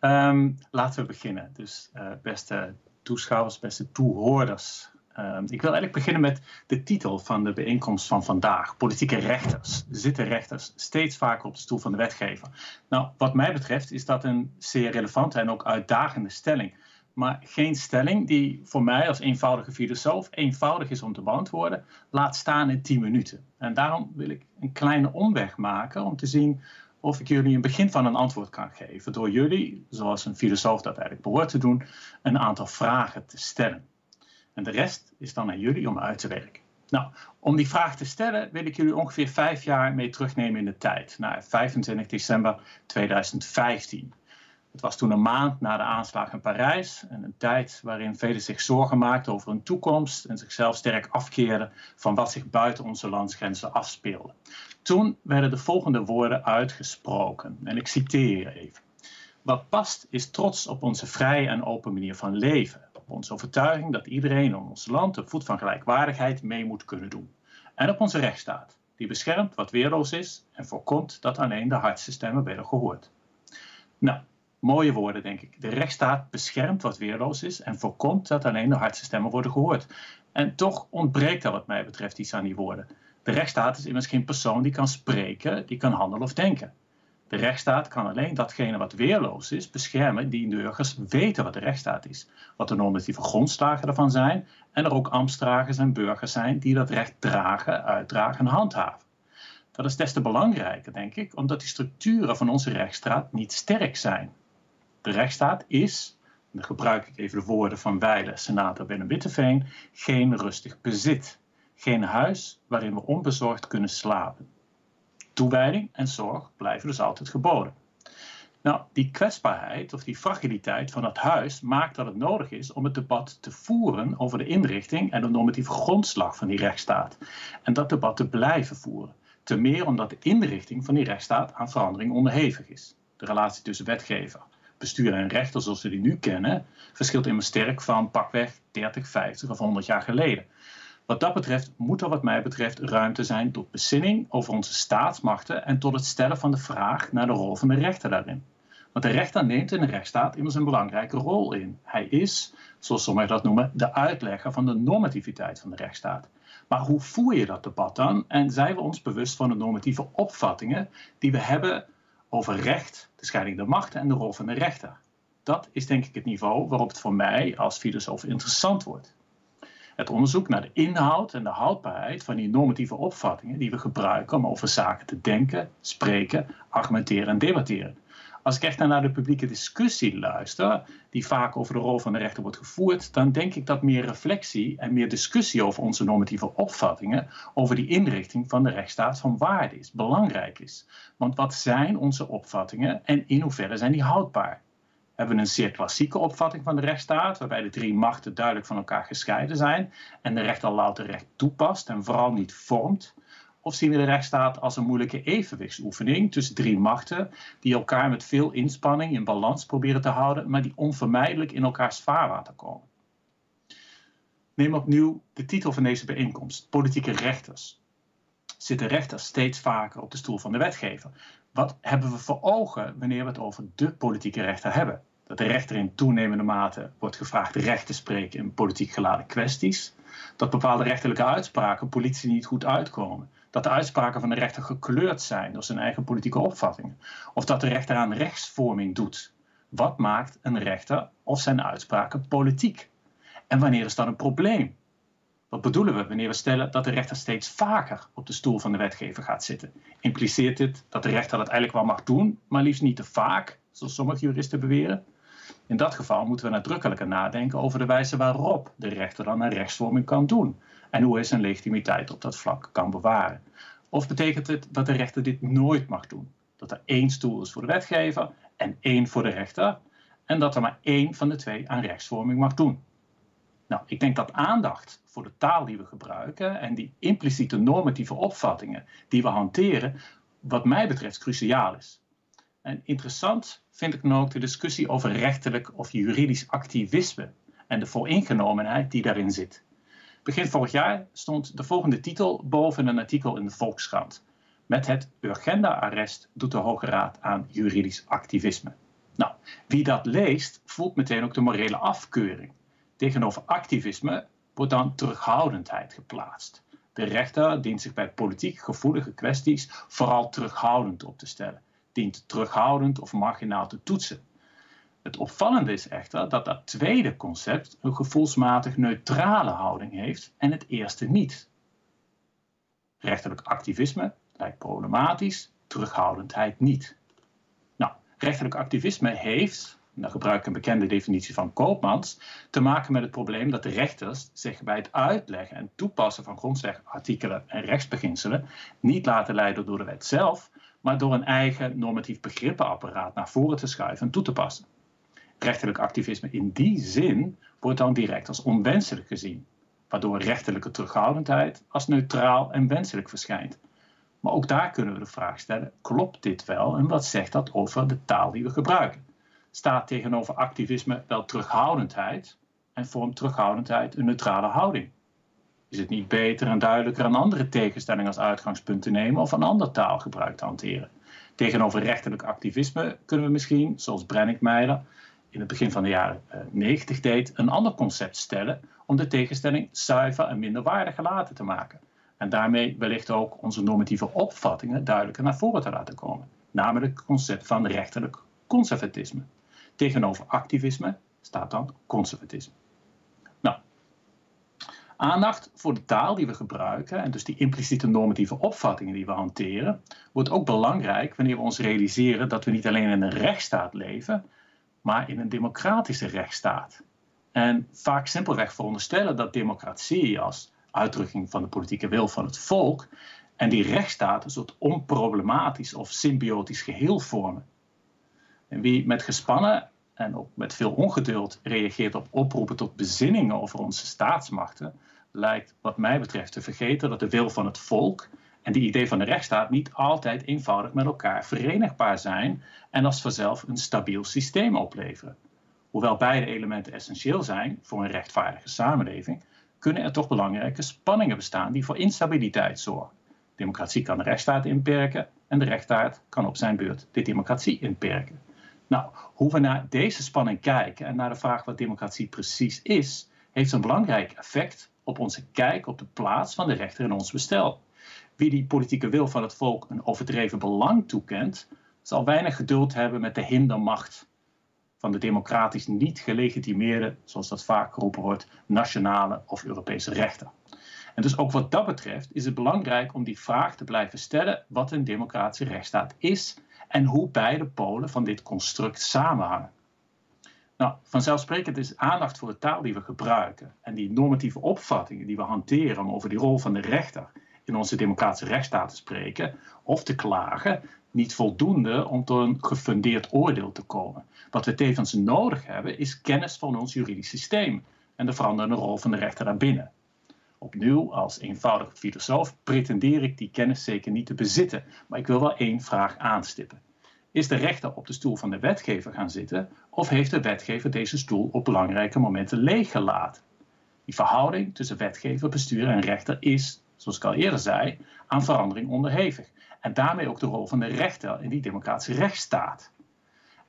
Um, laten we beginnen. Dus beste toeschouwers, beste toehoorders. Um, ik wil eigenlijk beginnen met de titel van de bijeenkomst van vandaag. Politieke rechters. Zitten rechters steeds vaker op de stoel van de wetgever? Nou, wat mij betreft is dat een zeer relevante en ook uitdagende stelling. Maar geen stelling die voor mij als eenvoudige filosoof eenvoudig is om te beantwoorden, laat staan in 10 minuten. En daarom wil ik een kleine omweg maken om te zien of ik jullie een begin van een antwoord kan geven. Door jullie, zoals een filosoof dat eigenlijk behoort te doen, een aantal vragen te stellen. En de rest is dan aan jullie om uit te werken. Nou, om die vraag te stellen wil ik jullie ongeveer vijf jaar mee terugnemen in de tijd, naar 25 december 2015. Het was toen een maand na de aanslag in Parijs en een tijd waarin velen zich zorgen maakten over hun toekomst en zichzelf sterk afkeerden van wat zich buiten onze landsgrenzen afspeelde. Toen werden de volgende woorden uitgesproken en ik citeer even. Wat past is trots op onze vrije en open manier van leven op onze overtuiging dat iedereen in ons land op voet van gelijkwaardigheid mee moet kunnen doen. En op onze rechtsstaat, die beschermt wat weerloos is en voorkomt dat alleen de hardste stemmen werden gehoord. Nou, mooie woorden denk ik. De rechtsstaat beschermt wat weerloos is en voorkomt dat alleen de hardste stemmen worden gehoord. En toch ontbreekt er wat mij betreft iets aan die woorden. De rechtsstaat is immers geen persoon die kan spreken, die kan handelen of denken. De rechtsstaat kan alleen datgene wat weerloos is beschermen die burgers weten wat de rechtsstaat is. Wat de normatieve grondslagen ervan zijn en er ook ambtsdragers en burgers zijn die dat recht dragen, uitdragen en handhaven. Dat is des te belangrijker, denk ik, omdat die structuren van onze rechtsstaat niet sterk zijn. De rechtsstaat is, en dan gebruik ik even de woorden van Weile, senator Willem Witteveen, geen rustig bezit. Geen huis waarin we onbezorgd kunnen slapen. Toewijding en zorg blijven dus altijd geboden. Nou, die kwetsbaarheid of die fragiliteit van het huis maakt dat het nodig is om het debat te voeren over de inrichting en de normatieve grondslag van die rechtsstaat. En dat debat te blijven voeren. Ten meer omdat de inrichting van die rechtsstaat aan verandering onderhevig is. De relatie tussen wetgever, bestuur en rechter zoals we die nu kennen, verschilt immers sterk van pakweg 30, 50 of 100 jaar geleden. Wat dat betreft moet er wat mij betreft ruimte zijn tot bezinning over onze staatsmachten en tot het stellen van de vraag naar de rol van de rechter daarin. Want de rechter neemt in de rechtsstaat immers een belangrijke rol in. Hij is, zoals sommigen dat noemen, de uitlegger van de normativiteit van de rechtsstaat. Maar hoe voer je dat debat dan? En zijn we ons bewust van de normatieve opvattingen die we hebben over recht, de scheiding der machten en de rol van de rechter? Dat is denk ik het niveau waarop het voor mij als filosoof interessant wordt het onderzoek naar de inhoud en de houdbaarheid van die normatieve opvattingen die we gebruiken om over zaken te denken, spreken, argumenteren en debatteren. Als ik echt naar de publieke discussie luister, die vaak over de rol van de rechter wordt gevoerd, dan denk ik dat meer reflectie en meer discussie over onze normatieve opvattingen, over die inrichting van de rechtsstaat van waarde is, belangrijk is. Want wat zijn onze opvattingen en in hoeverre zijn die houdbaar? Hebben een zeer klassieke opvatting van de rechtsstaat, waarbij de drie machten duidelijk van elkaar gescheiden zijn en de rechter louter recht toepast en vooral niet vormt? Of zien we de rechtsstaat als een moeilijke evenwichtsoefening tussen drie machten die elkaar met veel inspanning in balans proberen te houden, maar die onvermijdelijk in elkaars vaarwater komen? Neem opnieuw de titel van deze bijeenkomst: Politieke rechters. Zitten rechters steeds vaker op de stoel van de wetgever? Wat hebben we voor ogen wanneer we het over de politieke rechter hebben? Dat de rechter in toenemende mate wordt gevraagd recht te spreken in politiek geladen kwesties. Dat bepaalde rechterlijke uitspraken politie niet goed uitkomen. Dat de uitspraken van de rechter gekleurd zijn door zijn eigen politieke opvattingen. Of dat de rechter aan rechtsvorming doet. Wat maakt een rechter of zijn uitspraken politiek? En wanneer is dat een probleem? Wat bedoelen we wanneer we stellen dat de rechter steeds vaker op de stoel van de wetgever gaat zitten? Impliceert dit dat de rechter dat eigenlijk wel mag doen, maar liefst niet te vaak, zoals sommige juristen beweren? In dat geval moeten we nadrukkelijker nadenken over de wijze waarop de rechter dan een rechtsvorming kan doen en hoe hij zijn legitimiteit op dat vlak kan bewaren. Of betekent het dat de rechter dit nooit mag doen? Dat er één stoel is voor de wetgever en één voor de rechter en dat er maar één van de twee aan rechtsvorming mag doen? Nou, ik denk dat aandacht voor de taal die we gebruiken en die impliciete normatieve opvattingen die we hanteren, wat mij betreft cruciaal is. En interessant vind ik dan ook de discussie over rechterlijk of juridisch activisme en de vooringenomenheid die daarin zit. Begin vorig jaar stond de volgende titel boven een artikel in de Volkskrant. Met het Urgenda-arrest doet de Hoge Raad aan juridisch activisme. Nou, wie dat leest, voelt meteen ook de morele afkeuring. Tegenover activisme wordt dan terughoudendheid geplaatst. De rechter dient zich bij politiek gevoelige kwesties vooral terughoudend op te stellen, dient terughoudend of marginaal te toetsen. Het opvallende is echter dat dat tweede concept een gevoelsmatig neutrale houding heeft en het eerste niet. Rechterlijk activisme lijkt problematisch, terughoudendheid niet. Nou, rechterlijk activisme heeft, dan gebruik ik een bekende definitie van Koopmans, te maken met het probleem dat de rechters zich bij het uitleggen en toepassen van grondwetartikelen en rechtsbeginselen niet laten leiden door de wet zelf, maar door een eigen normatief begrippenapparaat naar voren te schuiven en toe te passen. Rechterlijk activisme in die zin wordt dan direct als onwenselijk gezien, waardoor rechterlijke terughoudendheid als neutraal en wenselijk verschijnt. Maar ook daar kunnen we de vraag stellen: klopt dit wel en wat zegt dat over de taal die we gebruiken? Staat tegenover activisme wel terughoudendheid en vormt terughoudendheid een neutrale houding? Is het niet beter en duidelijker een andere tegenstelling als uitgangspunt te nemen of een ander taalgebruik te hanteren? Tegenover rechterlijk activisme kunnen we misschien, zoals Brenninkmeijer in het begin van de jaren 90 eh, deed, een ander concept stellen om de tegenstelling zuiver en minder waardig gelaten te maken. En daarmee wellicht ook onze normatieve opvattingen duidelijker naar voren te laten komen. Namelijk het concept van rechterlijk conservatisme. Tegenover activisme staat dan conservatisme. Nou, aandacht voor de taal die we gebruiken en dus die impliciete normatieve opvattingen die we hanteren, wordt ook belangrijk wanneer we ons realiseren dat we niet alleen in een rechtsstaat leven, maar in een democratische rechtsstaat. En vaak simpelweg veronderstellen dat democratie als uitdrukking van de politieke wil van het volk en die rechtsstaat een soort onproblematisch of symbiotisch geheel vormen. En wie met gespannen en ook met veel ongeduld reageert op oproepen tot bezinningen over onze staatsmachten, lijkt wat mij betreft te vergeten dat de wil van het volk en de idee van de rechtsstaat niet altijd eenvoudig met elkaar verenigbaar zijn en als vanzelf een stabiel systeem opleveren. Hoewel beide elementen essentieel zijn voor een rechtvaardige samenleving, kunnen er toch belangrijke spanningen bestaan die voor instabiliteit zorgen. Democratie kan de rechtsstaat inperken en de rechtsstaat kan op zijn beurt de democratie inperken. Nou, hoe we naar deze spanning kijken en naar de vraag wat democratie precies is, heeft een belangrijk effect op onze kijk op de plaats van de rechter in ons bestel. Wie die politieke wil van het volk een overdreven belang toekent, zal weinig geduld hebben met de hindermacht van de democratisch niet gelegitimeerde, zoals dat vaak geroepen wordt, nationale of Europese rechter. En dus ook wat dat betreft is het belangrijk om die vraag te blijven stellen wat een democratische rechtsstaat is en hoe beide polen van dit construct samenhangen. Nou, vanzelfsprekend is aandacht voor de taal die we gebruiken en die normatieve opvattingen die we hanteren over die rol van de rechter in onze democratische rechtsstaat te spreken of te klagen niet voldoende om tot een gefundeerd oordeel te komen. Wat we tevens nodig hebben is kennis van ons juridisch systeem en de veranderende rol van de rechter daarbinnen. Opnieuw, als eenvoudig filosoof pretendeer ik die kennis zeker niet te bezitten, maar ik wil wel één vraag aanstippen. Is de rechter op de stoel van de wetgever gaan zitten of heeft de wetgever deze stoel op belangrijke momenten leeggelaten? Die verhouding tussen wetgever, bestuur en rechter is, zoals ik al eerder zei, aan verandering onderhevig. En daarmee ook de rol van de rechter in die democratische rechtsstaat.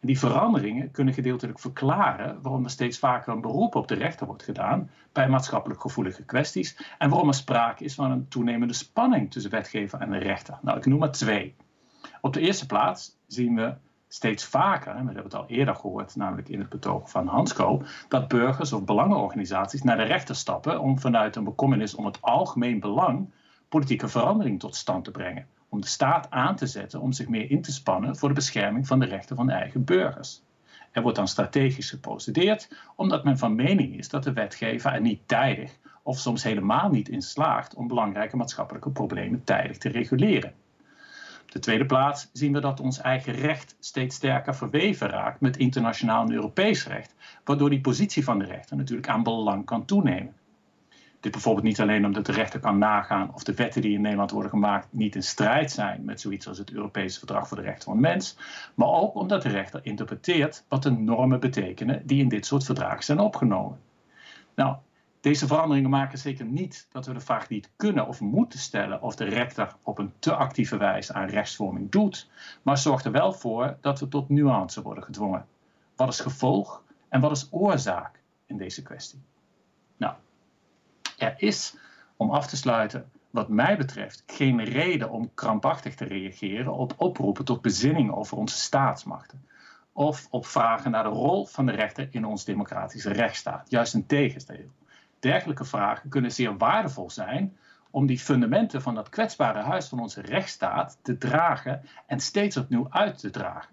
Die veranderingen kunnen gedeeltelijk verklaren waarom er steeds vaker een beroep op de rechter wordt gedaan bij maatschappelijk gevoelige kwesties en waarom er sprake is van een toenemende spanning tussen wetgever en de rechter. Nou, ik noem er twee. Op de eerste plaats zien we steeds vaker, en we hebben het al eerder gehoord, namelijk in het betoog van Hansko, dat burgers of belangenorganisaties naar de rechter stappen om vanuit een bekommernis om het algemeen belang politieke verandering tot stand te brengen. Om de staat aan te zetten om zich meer in te spannen voor de bescherming van de rechten van de eigen burgers. Er wordt dan strategisch geprocedeerd, omdat men van mening is dat de wetgever er niet tijdig of soms helemaal niet in slaagt om belangrijke maatschappelijke problemen tijdig te reguleren de tweede plaats zien we dat ons eigen recht steeds sterker verweven raakt met internationaal en Europees recht, waardoor die positie van de rechter natuurlijk aan belang kan toenemen. Dit bijvoorbeeld niet alleen omdat de rechter kan nagaan of de wetten die in Nederland worden gemaakt niet in strijd zijn met zoiets als het Europese Verdrag voor de Rechten van de Mens, maar ook omdat de rechter interpreteert wat de normen betekenen die in dit soort verdragen zijn opgenomen. Nou, deze veranderingen maken zeker niet dat we de vraag niet kunnen of moeten stellen of de rechter op een te actieve wijze aan rechtsvorming doet, maar zorgt er wel voor dat we tot nuance worden gedwongen. Wat is gevolg en wat is oorzaak in deze kwestie? Er is, om af te sluiten, wat mij betreft, geen reden om krampachtig te reageren op oproepen tot bezinning over onze staatsmachten. Of op vragen naar de rol van de rechter in ons democratische rechtsstaat. Juist een tegenstelling dergelijke vragen kunnen zeer waardevol zijn om die fundamenten van dat kwetsbare huis van onze rechtsstaat te dragen en steeds opnieuw uit te dragen.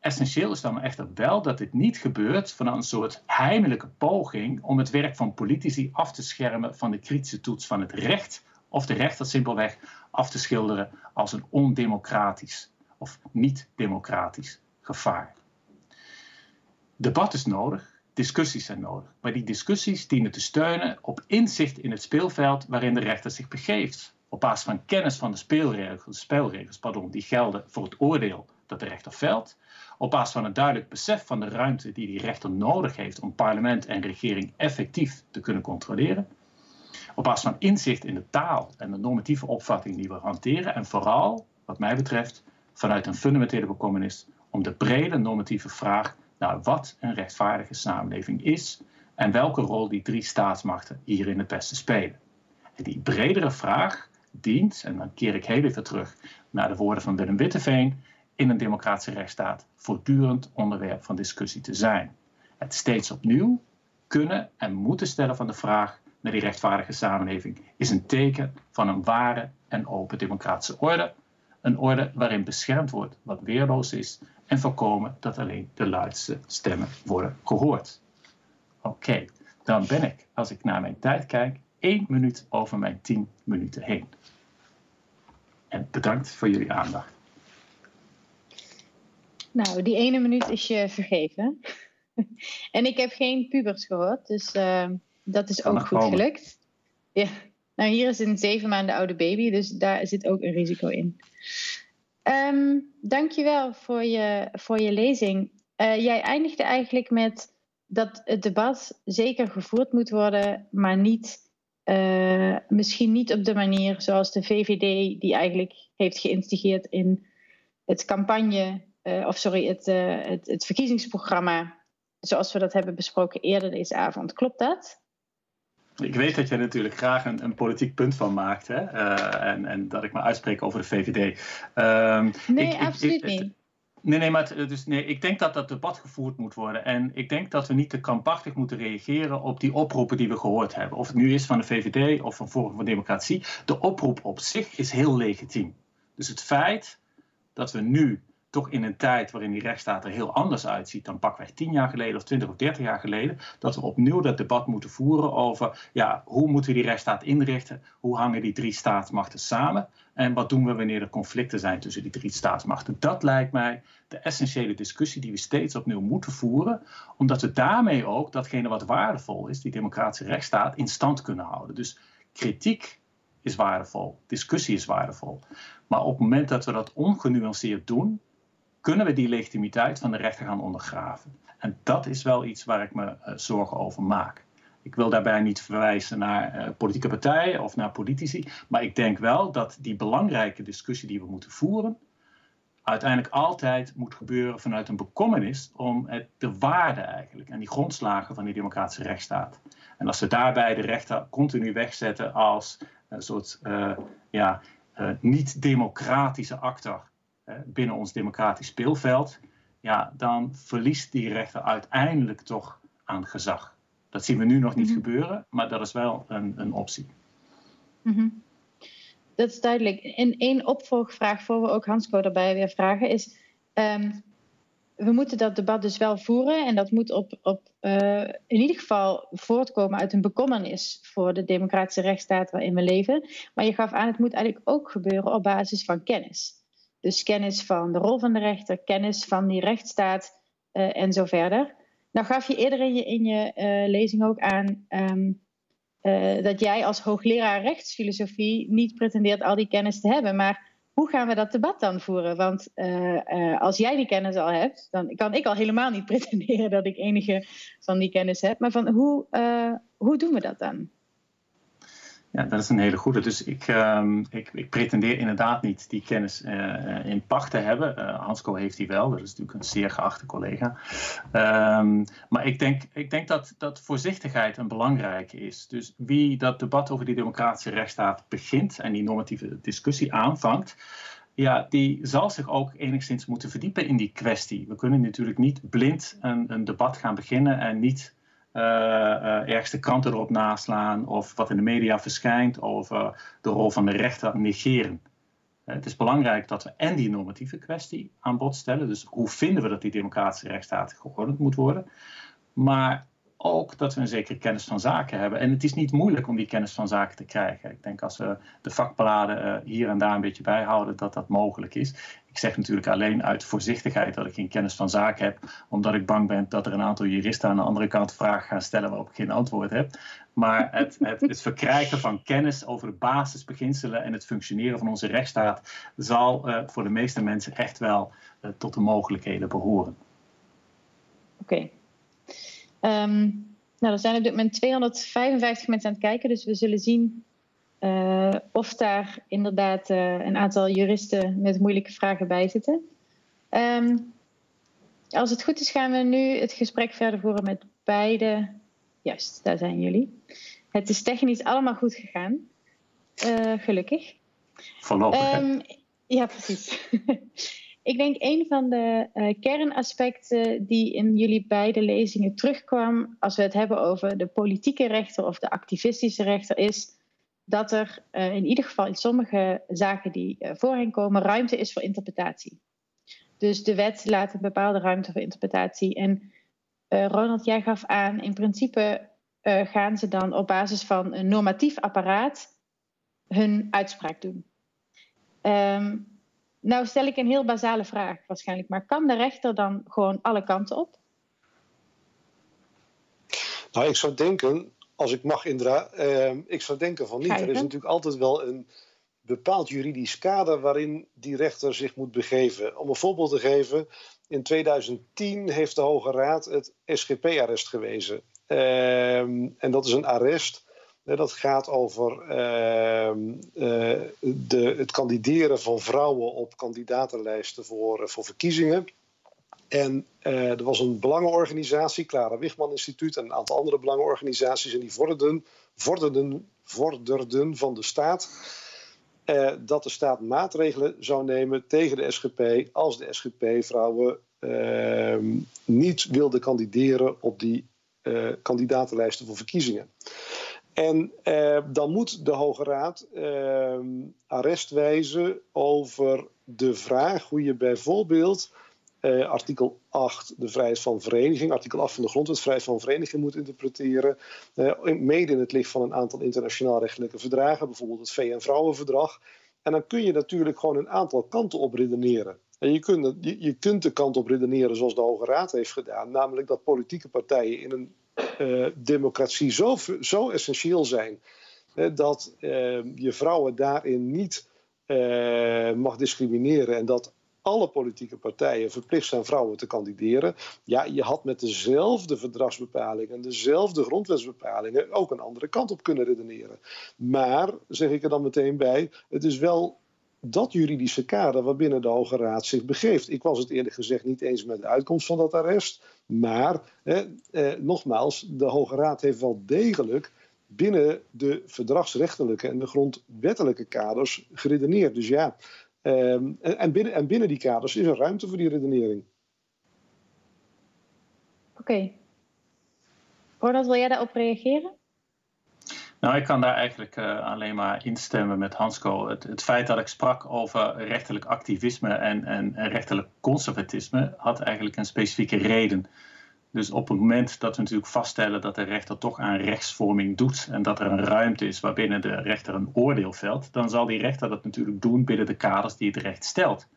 Essentieel is dan echter wel dat dit niet gebeurt vanuit een soort heimelijke poging om het werk van politici af te schermen van de kritische toets van het recht of de rechter simpelweg af te schilderen als een ondemocratisch of niet-democratisch gevaar. Debat is nodig, discussies zijn nodig. Maar die discussies dienen te steunen op inzicht in het speelveld waarin de rechter zich begeeft. Op basis van kennis van de spelregels, spelregels pardon, die gelden voor het oordeel dat de rechter velt. Op basis van een duidelijk besef van de ruimte die die rechter nodig heeft om parlement en regering effectief te kunnen controleren. Op basis van inzicht in de taal en de normatieve opvatting die we hanteren. En vooral, wat mij betreft, vanuit een fundamentele bekommernis om de brede normatieve vraag naar wat een rechtvaardige samenleving is en welke rol die drie staatsmachten hierin het beste spelen. En die bredere vraag dient, en dan keer ik heel even terug naar de woorden van Willem Witteveen, in een democratische rechtsstaat voortdurend onderwerp van discussie te zijn. Het steeds opnieuw kunnen en moeten stellen van de vraag naar die rechtvaardige samenleving is een teken van een ware en open democratische orde. Een orde waarin beschermd wordt wat weerloos is en voorkomen dat alleen de luidste stemmen worden gehoord. Oké, dan ben ik, als ik naar mijn tijd kijk, één minuut over mijn tien minuten heen. En bedankt voor jullie aandacht. Nou, die ene minuut is je vergeven. en ik heb geen pubers gehoord, dus uh, dat is ook goed gelukt. Ja. Nou, hier is een zeven maanden oude baby, dus daar zit ook een risico in. Um, dankjewel voor je, voor je lezing. Uh, jij eindigde eigenlijk met dat het debat zeker gevoerd moet worden, maar niet, uh, misschien niet op de manier zoals de VVD, die eigenlijk heeft geïnstigeerd in het campagne, uh, of sorry, het, het, het verkiezingsprogramma, zoals we dat hebben besproken eerder deze avond. Klopt dat? Ik weet dat jij natuurlijk graag een, een politiek punt van maakt. Hè? Uh, en, en, dat ik me uitspreek over de VVD. Um, nee, ik, absoluut ik, niet. Nee, nee, maar dus, nee, ik denk dat dat debat gevoerd moet worden. En ik denk dat we niet te krampachtig moeten reageren op die oproepen die we gehoord hebben. Of het nu is van de VVD of van Forum voor Democratie. De oproep op zich is heel legitiem. Dus het feit dat we nu toch in een tijd waarin die rechtsstaat er heel anders uitziet dan pakweg 10 jaar geleden of 20 of 30 jaar geleden, dat we opnieuw dat debat moeten voeren over ja, hoe moeten we die rechtsstaat inrichten, hoe hangen die drie staatsmachten samen en wat doen we wanneer er conflicten zijn tussen die drie staatsmachten. Dat lijkt mij de essentiële discussie die we steeds opnieuw moeten voeren, omdat we daarmee ook datgene wat waardevol is, die democratische rechtsstaat, in stand kunnen houden. Dus kritiek is waardevol, discussie is waardevol. Maar op het moment dat we dat ongenuanceerd doen, kunnen we die legitimiteit van de rechter gaan ondergraven. En dat is wel iets waar ik me uh, zorgen over maak. Ik wil daarbij niet verwijzen naar uh, politieke partijen of naar politici, maar ik denk wel dat die belangrijke discussie die we moeten voeren, uiteindelijk altijd moet gebeuren vanuit een bekommernis om het, de waarde eigenlijk en die grondslagen van die democratische rechtsstaat. En als we daarbij de rechter continu wegzetten als een soort uh, ja, niet-democratische actor binnen ons democratisch speelveld, ja, dan verliest die rechter uiteindelijk toch aan gezag. Dat zien we nu nog niet mhm. gebeuren, maar dat is wel een, een optie. Mm Dat is duidelijk. En één opvolgvraag voor we ook Hansco daarbij weer vragen is... Um, we moeten dat debat dus wel voeren en dat moet op, op, uh, in ieder geval voortkomen uit een bekommernis voor de democratische rechtsstaat waarin we leven. Maar je gaf aan, het moet eigenlijk ook gebeuren op basis van kennis. Dus kennis van de rol van de rechter, kennis van die rechtsstaat uh, en zo verder. Nou gaf je eerder in je, in je uh, lezing ook aan um, uh, dat jij als hoogleraar rechtsfilosofie niet pretendeert al die kennis te hebben. Maar hoe gaan we dat debat dan voeren? Want als jij die kennis al hebt, dan kan ik al helemaal niet pretenderen dat ik enige van die kennis heb. Maar van hoe, hoe doen we dat dan? Ja, dat is een hele goede. Dus ik, um, ik, ik, pretendeer inderdaad niet die kennis uh, in pacht te hebben. Uh, Hansco heeft die wel, dat is natuurlijk een zeer geachte collega. Um, maar ik denk, ik denk dat, dat voorzichtigheid een belangrijke is. Dus wie dat debat over die democratische rechtsstaat begint en die normatieve discussie aanvangt, ja, die zal zich ook enigszins moeten verdiepen in die kwestie. We kunnen natuurlijk niet blind een, een debat gaan beginnen en niet uh, ergens de kranten erop naslaan of wat in de media verschijnt over de rol van de rechter negeren. Uh, het is belangrijk dat we en die normatieve kwestie aan bod stellen, dus hoe vinden we dat die democratische rechtsstaat geordend moet worden, maar ook dat we een zekere kennis van zaken hebben. En het is niet moeilijk om die kennis van zaken te krijgen. Ik denk als we de vakbladen uh, hier en daar een beetje bijhouden, dat dat mogelijk is. Ik zeg natuurlijk alleen uit voorzichtigheid dat ik geen kennis van zaken heb, omdat ik bang ben dat er een aantal juristen aan de andere kant vragen gaan stellen waarop ik geen antwoord heb. Maar het, het, het verkrijgen van kennis over de basisbeginselen en het functioneren van onze rechtsstaat zal uh, voor de meeste mensen echt wel uh, tot de mogelijkheden behoren. Oké. Um, nou, er zijn op dit moment 255 mensen aan het kijken, dus we zullen zien uh, of daar inderdaad uh, een aantal juristen met moeilijke vragen bij zitten. Um, als het goed is, gaan we nu het gesprek verder voeren met beide. Juist, daar zijn jullie. Het is technisch allemaal goed gegaan. Uh, gelukkig. Voorlopig. Um, ja, precies. Ik denk een van de uh, kernaspecten die in jullie beide lezingen terugkwam, als we het hebben over de politieke rechter of de activistische rechter, is dat er uh, in ieder geval in sommige zaken die uh, voorheen komen, ruimte is voor interpretatie. Dus de wet laat een bepaalde ruimte voor interpretatie. En Ronald, jij gaf aan, in principe gaan ze dan op basis van een normatief apparaat hun uitspraak doen. Um, nou stel ik een heel basale vraag waarschijnlijk, maar kan de rechter dan gewoon alle kanten op? Nou, ik zou denken, als ik mag Indra, eh, ik zou denken van niet. Er is natuurlijk altijd wel een bepaald juridisch kader waarin die rechter zich moet begeven. Om een voorbeeld te geven, in 2010 heeft de Hoge Raad het SGP-arrest gewezen. Uh, en dat is een arrest dat gaat over ehm, eh, de, het kandideren van vrouwen op kandidatenlijsten voor, eh, voor verkiezingen. En uh, er was een belangenorganisatie, Clara Wichman Instituut en een aantal andere belangenorganisaties. En die vorderden, vorderden, vorderden van de staat dat de staat maatregelen zou nemen tegen de SGP als de SGP vrouwen uh, niet wilde kandideren op die kandidatenlijsten voor verkiezingen. En eh, dan moet de Hoge Raad eh, arrest wijzen over de vraag hoe je bijvoorbeeld uh, artikel 8, de vrijheid van vereniging, artikel 8 van de grondwet, vrijheid van vereniging moet interpreteren. Uh, mede in het licht van een aantal internationaal rechtelijke verdragen, bijvoorbeeld het VN-vrouwenverdrag. En dan kun je natuurlijk gewoon een aantal kanten op redeneren. En je kunt, je, kunt de kant op redeneren zoals de Hoge Raad heeft gedaan, namelijk dat politieke partijen in een democratie zo, zo essentieel zijn dat je vrouwen daarin niet mag discrimineren en dat alle politieke partijen verplicht zijn vrouwen te kandideren. Ja, je had met dezelfde verdragsbepalingen, dezelfde grondwetsbepalingen ook een andere kant op kunnen redeneren. Maar, zeg ik er dan meteen bij, het is wel dat juridische kader waarbinnen de Hoge Raad zich begeeft. Ik was het eerlijk gezegd niet eens met de uitkomst van dat arrest. Maar, eh, nogmaals, de Hoge Raad heeft wel degelijk binnen de verdragsrechtelijke en de grondwettelijke kaders geredeneerd. Dus ja, Um, en, binnen, en binnen die kaders is er ruimte voor die redenering. Oké. Okay. Wil jij daarop reageren? Nou, ik kan daar eigenlijk uh, alleen maar instemmen met Hansco. Het, het, feit dat ik sprak over rechterlijk activisme en, en, en rechterlijk conservatisme had eigenlijk een specifieke reden. Dus op het moment dat we natuurlijk vaststellen dat de rechter toch aan rechtsvorming doet en dat er een ruimte is waarbinnen de rechter een oordeel velt, dan zal die rechter dat natuurlijk doen binnen de kaders die het recht stelt.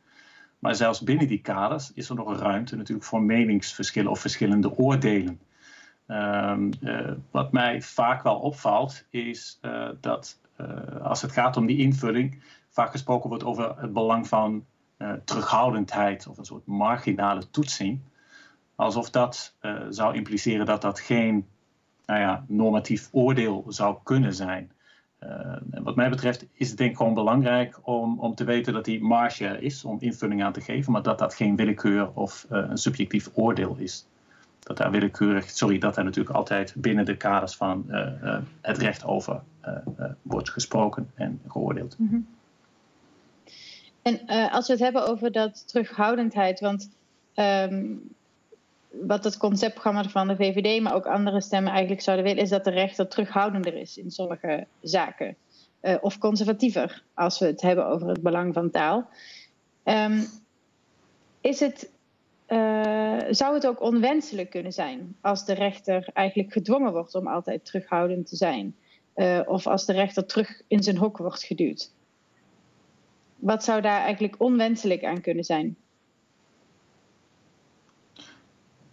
Maar zelfs binnen die kaders is er nog ruimte natuurlijk voor meningsverschillen of verschillende oordelen. Um, uh, wat mij vaak wel opvalt is uh, dat uh, als het gaat om die invulling vaak gesproken wordt over het belang van terughoudendheid of een soort marginale toetsing alsof dat zou impliceren dat dat geen nou ja, normatief oordeel zou kunnen zijn. Wat mij betreft is het denk ik gewoon belangrijk om, om te weten dat die marge is om invulling aan te geven, maar dat dat geen willekeur of een subjectief oordeel is. Dat daar willekeurig, sorry, dat daar natuurlijk altijd binnen de kaders van het recht over wordt gesproken en geoordeeld. -hmm. En als we het hebben over dat terughoudendheid, want um, wat het conceptprogramma van de VVD, maar ook andere stemmen eigenlijk zouden willen, is dat de rechter terughoudender is in sommige zaken. Of conservatiever, als we het hebben over het belang van taal. Um, is het, uh, zou het ook onwenselijk kunnen zijn als de rechter eigenlijk gedwongen wordt om altijd terughoudend te zijn? Uh, of als de rechter terug in zijn hok wordt geduwd? Wat zou daar eigenlijk onwenselijk aan kunnen zijn?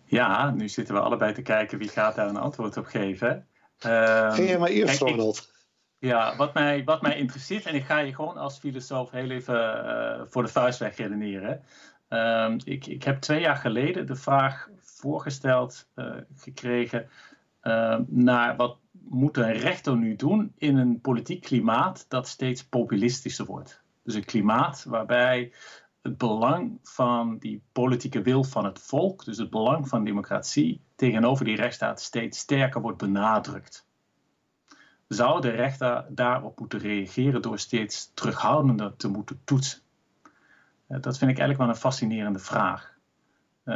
Ja, nu zitten we allebei te kijken wie gaat daar een antwoord op geven. Um, Geef maar eerst, Ronald. Ja, wat mij, wat mij interesseert, en ik ga je gewoon als filosoof heel even uh, voor de vuist weg redeneren. Um, ik, ik heb twee jaar geleden de vraag voorgesteld uh, gekregen uh, naar wat moet een rechter nu doen in een politiek klimaat dat steeds populistischer wordt. Dus een klimaat waarbij het belang van die politieke wil van het volk, dus het belang van democratie, tegenover die rechtsstaat steeds sterker wordt benadrukt. Zou de rechter daarop moeten reageren door steeds terughoudender te moeten toetsen? Eh, dat vind ik eigenlijk wel een fascinerende vraag. Uh,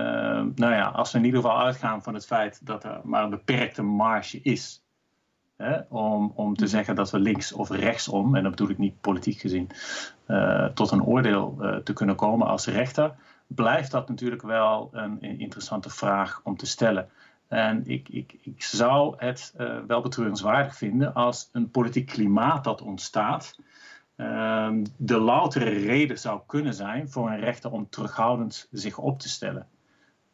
nou ja, als we in ieder geval uitgaan van het feit dat er maar een beperkte marge is Hè, om, om te zeggen dat we links of rechtsom, en dat bedoel ik niet politiek gezien, uh, tot een oordeel uh, te kunnen komen als rechter, blijft dat natuurlijk wel een, een interessante vraag om te stellen. En ik, ik, ik zou het wel betreurenswaardig vinden als een politiek klimaat dat ontstaat, ehm, de loutere reden zou kunnen zijn voor een rechter om terughoudend zich op te stellen.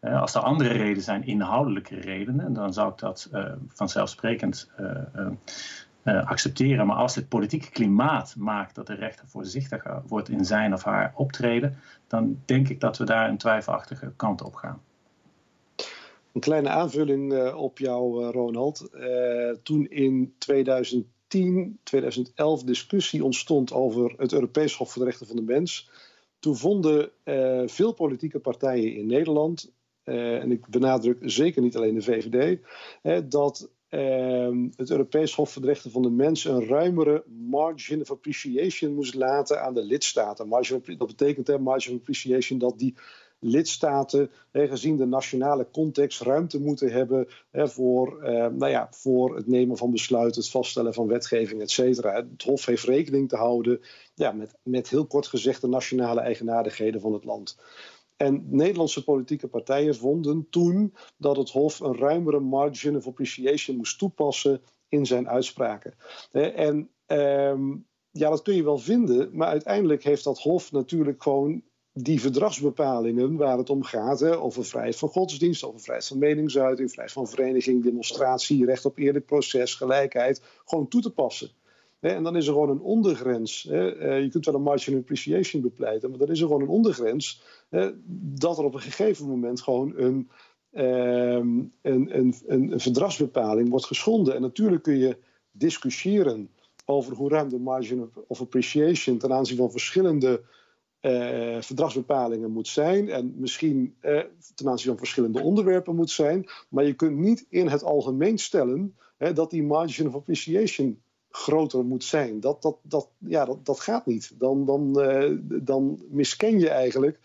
Uh, als er andere redenen zijn, inhoudelijke redenen, dan zou ik dat uh, vanzelfsprekend uh, accepteren. Maar als het politieke klimaat maakt dat de rechter voorzichtiger wordt in zijn of haar optreden, dan denk ik dat we daar een twijfelachtige kant op gaan. Een kleine aanvulling op jou, Ronald. toen in 2010, 2011 discussie ontstond over het Europees Hof voor de Rechten van de Mens. Toen vonden veel politieke partijen in Nederland uh, en ik benadruk zeker niet alleen de VVD, dat uh, het Europees Hof voor de Rechten van de Mens een ruimere margin of appreciation moest laten aan de lidstaten. Margin, dat betekent hè, margin of appreciation dat die lidstaten, gezien de nationale context, ruimte moeten hebben voor, eh, nou ja, voor het nemen van besluiten, het vaststellen van wetgeving, et cetera. Het Hof heeft rekening te houden ja, met, met heel kort gezegd de nationale eigenaardigheden van het land. En Nederlandse politieke partijen vonden toen dat het Hof een ruimere margin of appreciation moest toepassen in zijn uitspraken. En ehm, ja, dat kun je wel vinden, maar uiteindelijk heeft dat Hof natuurlijk gewoon die verdragsbepalingen waar het om gaat, hè, over vrijheid van godsdienst, over vrijheid van meningsuiting, vrijheid van vereniging, demonstratie, recht op eerlijk proces, gelijkheid, gewoon toe te passen. En dan is er gewoon een ondergrens. Eh, je kunt wel een margin appreciation bepleiten, maar dan is er gewoon een ondergrens dat er op een gegeven moment gewoon een, ehm, een, een, een, verdragsbepaling wordt geschonden. En natuurlijk kun je discussiëren over hoe ruim de margin of appreciation ten aanzien van verschillende uh, verdragsbepalingen moet zijn en misschien uh, ten aanzien van verschillende onderwerpen moet zijn. Maar je kunt niet in het algemeen stellen dat die margin of appreciation groter moet zijn. Dat, dat, dat, ja, dat, dat gaat niet. Dan, dan, uh, dan misken je eigenlijk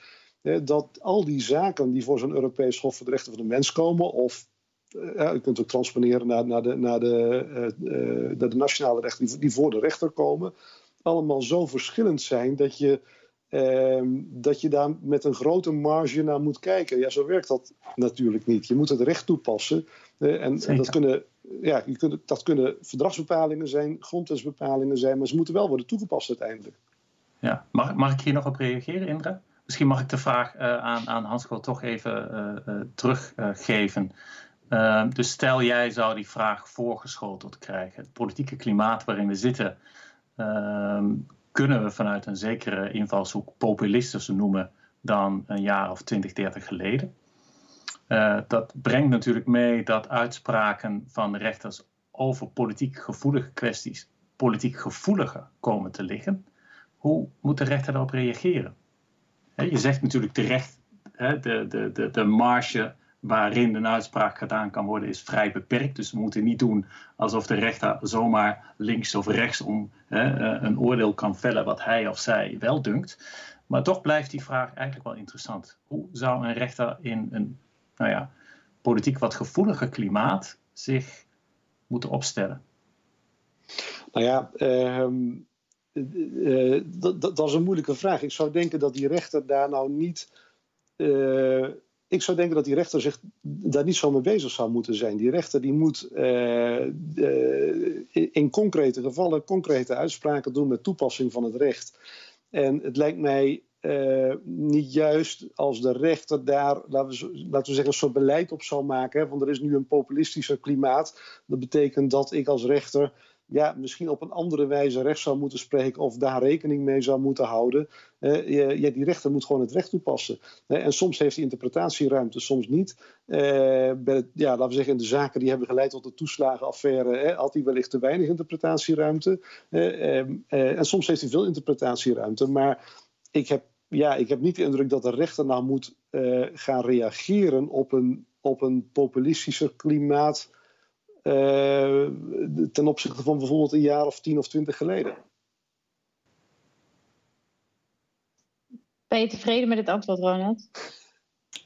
dat al die zaken die voor zo'n Europees Hof voor de Rechten van de Mens komen, of je kunt ook transponeren naar, naar, de, naar, de, naar de nationale rechten die, voor de rechter komen, allemaal zo verschillend zijn dat je, ehm, dat je daar met een grote marge naar moet kijken. Ja, zo werkt dat natuurlijk niet. Je moet het recht toepassen. en, en dat kunnen ja, je kunt, dat kunnen verdragsbepalingen zijn, grondwetsbepalingen zijn, maar ze moeten wel worden toegepast uiteindelijk. Ja, mag, mag ik hier nog op reageren, Indra? Misschien mag ik de vraag uh, aan, aan Hansko toch even uh, uh, teruggeven. dus stel jij zou die vraag voorgeschoteld krijgen. Het politieke klimaat waarin we zitten, ehm, kunnen we vanuit een zekere invalshoek populistischer noemen dan een jaar of 20, 30 geleden. dat brengt natuurlijk mee dat uitspraken van rechters over politiek gevoelige kwesties politiek gevoeliger komen te liggen. Hoe moet de rechter daarop reageren? Je zegt natuurlijk terecht, de, de, de, de marge waarin een uitspraak gedaan kan worden is vrij beperkt. Dus we moeten niet doen alsof de rechter zomaar links of rechtsom hè, eh, een oordeel kan vellen wat hij of zij wel dunkt. Maar toch blijft die vraag eigenlijk wel interessant. Hoe zou een rechter in een nou ja, politiek wat gevoeliger klimaat zich moeten opstellen? Nou ja, ehm, uh, dat, dat, is een moeilijke vraag. Ik zou denken dat die rechter daar nou niet. Ik zou denken dat die rechter zich daar niet zo mee bezig zou moeten zijn. Die rechter die moet uh, in concrete gevallen concrete uitspraken doen met toepassing van het recht. En het lijkt mij niet juist als de rechter daar, laten we, laten we zeggen, een soort beleid op zou maken. Hè, want er is nu een populistischer klimaat. Dat betekent dat ik als rechter ja, misschien op een andere wijze recht zou moeten spreken of daar rekening mee zou moeten houden. Uh, die rechter moet gewoon het recht toepassen. Uh, en soms heeft hij interpretatieruimte, soms niet. Uh, bij ja, laten we zeggen, in de zaken die hebben geleid tot de toeslagenaffaire, had hij wellicht te weinig interpretatieruimte. Ehm, en soms heeft hij veel interpretatieruimte. Maar ik heb, ja, ik heb niet de indruk dat de rechter nou moet gaan reageren op een, op een populistischer klimaat ten opzichte van bijvoorbeeld een jaar of tien of twintig geleden. Ben je tevreden met het antwoord, Ronald?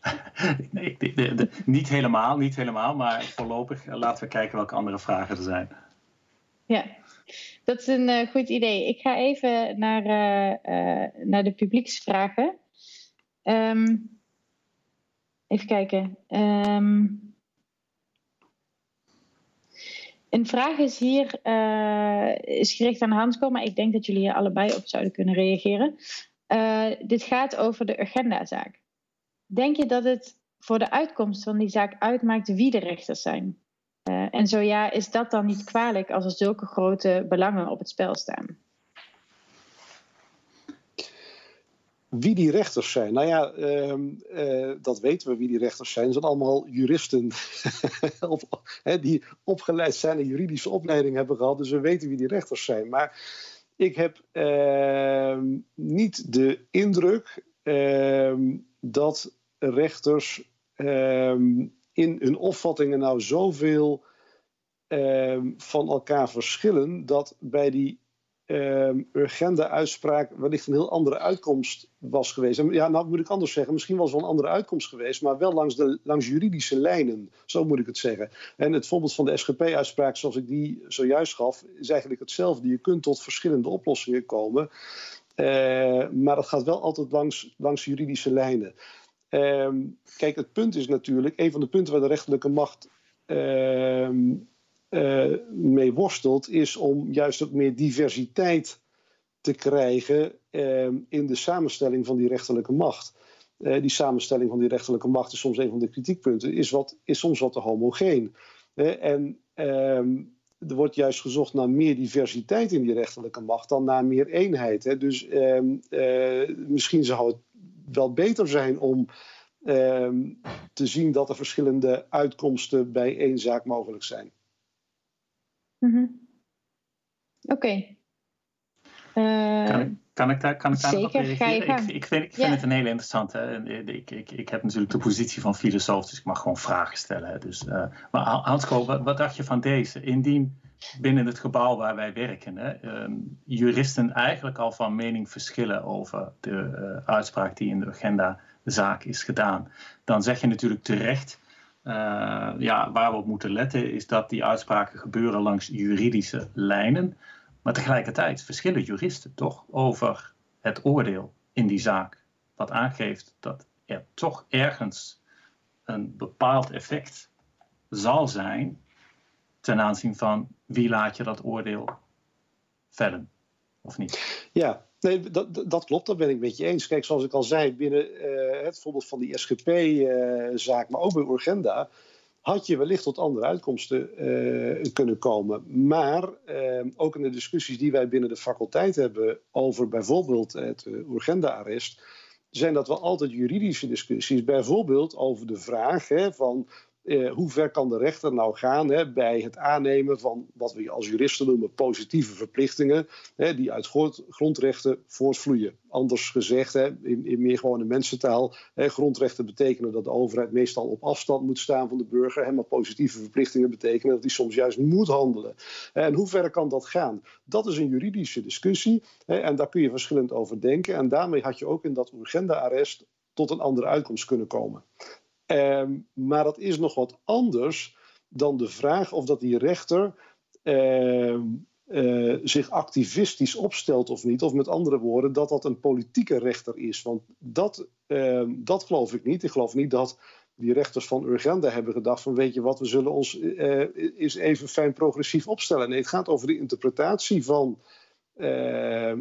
nee, de, de, de, niet helemaal, niet helemaal, maar voorlopig uh, laten we kijken welke andere vragen er zijn. Ja, dat is een uh, goed idee. Ik ga even naar, naar de publieksvragen. Um, even kijken. Um, Een vraag is hier uh, is gericht aan Hansko, maar ik denk dat jullie hier allebei op zouden kunnen reageren. Uh, dit gaat over de agendazaak. Denk je dat het voor de uitkomst van die zaak uitmaakt wie de rechters zijn? Uh, en zo ja, is dat dan niet kwalijk als er zulke grote belangen op het spel staan? Wie die rechters zijn? Nou ja, uh, dat weten we wie die rechters zijn. Het zijn allemaal juristen die opgeleid zijn en juridische opleiding hebben gehad. Dus we weten wie die rechters zijn. Maar ik heb uh, niet de indruk ehm, dat rechters in hun opvattingen nou zoveel van elkaar verschillen dat bij die uh, Urgenda-uitspraak wellicht een heel andere uitkomst was geweest. ja, nou moet ik anders zeggen, misschien was het wel een andere uitkomst geweest, maar wel langs, de, langs juridische lijnen, zo moet ik het zeggen. En het voorbeeld van de SGP-uitspraak, zoals ik die zojuist gaf, is eigenlijk hetzelfde. Je kunt tot verschillende oplossingen komen, uh, maar dat gaat wel altijd langs, langs juridische lijnen. Uh, kijk, het punt is natuurlijk, een van de punten waar de rechterlijke macht ehm, uh, mee worstelt, is om juist ook meer diversiteit te krijgen uh, in de samenstelling van die rechterlijke macht. Uh, die samenstelling van die rechterlijke macht is soms een van de kritiekpunten, is, wat, is soms wat te homogeen. en ehm, er wordt juist gezocht naar meer diversiteit in die rechterlijke macht dan naar meer eenheid. Hè. Dus ehm, misschien zou het wel beter zijn om te zien dat er verschillende uitkomsten bij één zaak mogelijk zijn. Mm Oké. Uh, kan, ik, kan ik daar, kan ik daar nog op reageren? Ik, ik, vind, ik vind het een hele interessante. Ik, ik, ik heb natuurlijk de positie van filosoof, dus ik mag gewoon vragen stellen. Dus, uh, maar Hansko, wat, wat, dacht je van deze? Indien binnen het gebouw waar wij werken, hè, um, juristen eigenlijk al van mening verschillen over de uh, uitspraak die in de agenda zaak is gedaan, dan zeg je natuurlijk terecht uh, ja, waar we op moeten letten is dat die uitspraken gebeuren langs juridische lijnen. Maar tegelijkertijd verschillen juristen toch over het oordeel in die zaak. Wat aangeeft dat er toch ergens een bepaald effect zal zijn ten aanzien van wie laat je dat oordeel vellen of niet. Ja, Nee, dat, dat klopt, dat ben ik met je eens. Kijk, zoals ik al zei, binnen uh, het voorbeeld van die SGP-zaak, uh, maar ook bij Urgenda, had je wellicht tot andere uitkomsten uh, kunnen komen. Maar ook in de discussies die wij binnen de faculteit hebben over bijvoorbeeld het Urgenda-arrest, zijn dat wel altijd juridische discussies. Bijvoorbeeld over de vraag hè, van eh, hoe ver kan de rechter nou gaan hè, bij het aannemen van wat we als juristen noemen positieve verplichtingen, hè, die uit grondrechten voortvloeien. Anders gezegd, hè, in, in, meer gewone mensentaal, grondrechten betekenen dat de overheid meestal op afstand moet staan van de burger, maar positieve verplichtingen betekenen dat hij soms juist moet handelen. En hoe ver kan dat gaan? Dat is een juridische discussie en daar kun je verschillend over denken. En daarmee had je ook in dat urgenda-arrest tot een andere uitkomst kunnen komen. Um, maar dat is nog wat anders dan de vraag of dat die rechter uh, uh, zich activistisch opstelt of niet. Of met andere woorden, dat dat een politieke rechter is. Want dat, uh, dat geloof ik niet. Ik geloof niet dat die rechters van Urgenda hebben gedacht van weet je wat, we zullen ons uh, eens even fijn progressief opstellen. Nee, het gaat over de interpretatie van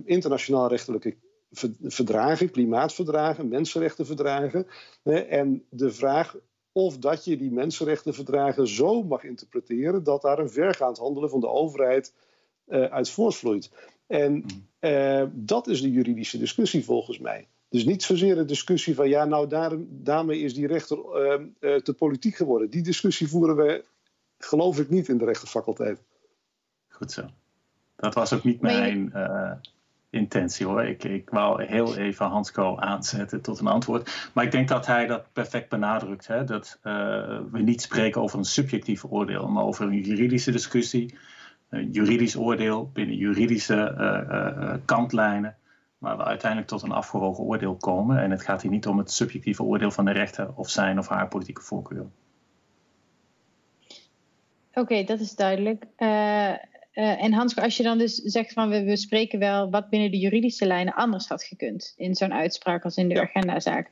internationaal rechtelijke verdragen, klimaatverdragen, mensenrechtenverdragen. En de vraag of dat je die mensenrechtenverdragen zo mag interpreteren dat daar een vergaand handelen van de overheid uh, uit voortvloeit. En uh, dat is de juridische discussie volgens mij. Dus niet zozeer de discussie van ja, nou daar, daarmee is die rechter uh, te politiek geworden. Die discussie voeren we, geloof ik, niet in de rechtenfaculteit. Goed zo. Dat was ook niet mijn intentie hoor. Ik, ik wou heel even Hansko aanzetten tot een antwoord. Maar ik denk dat hij dat perfect benadrukt. Hè? Dat uh, we niet spreken over een subjectief oordeel, maar over een juridische discussie. Een juridisch oordeel binnen juridische uh, uh, kantlijnen. Waar we uiteindelijk tot een afgewogen oordeel komen. En het gaat hier niet om het subjectieve oordeel van de rechter of zijn of haar politieke voorkeur. Oké, dat is duidelijk. En Hans, als je dan dus zegt van we, we, spreken wel wat binnen de juridische lijnen anders had gekund in zo'n uitspraak als in de ja. agendazaak.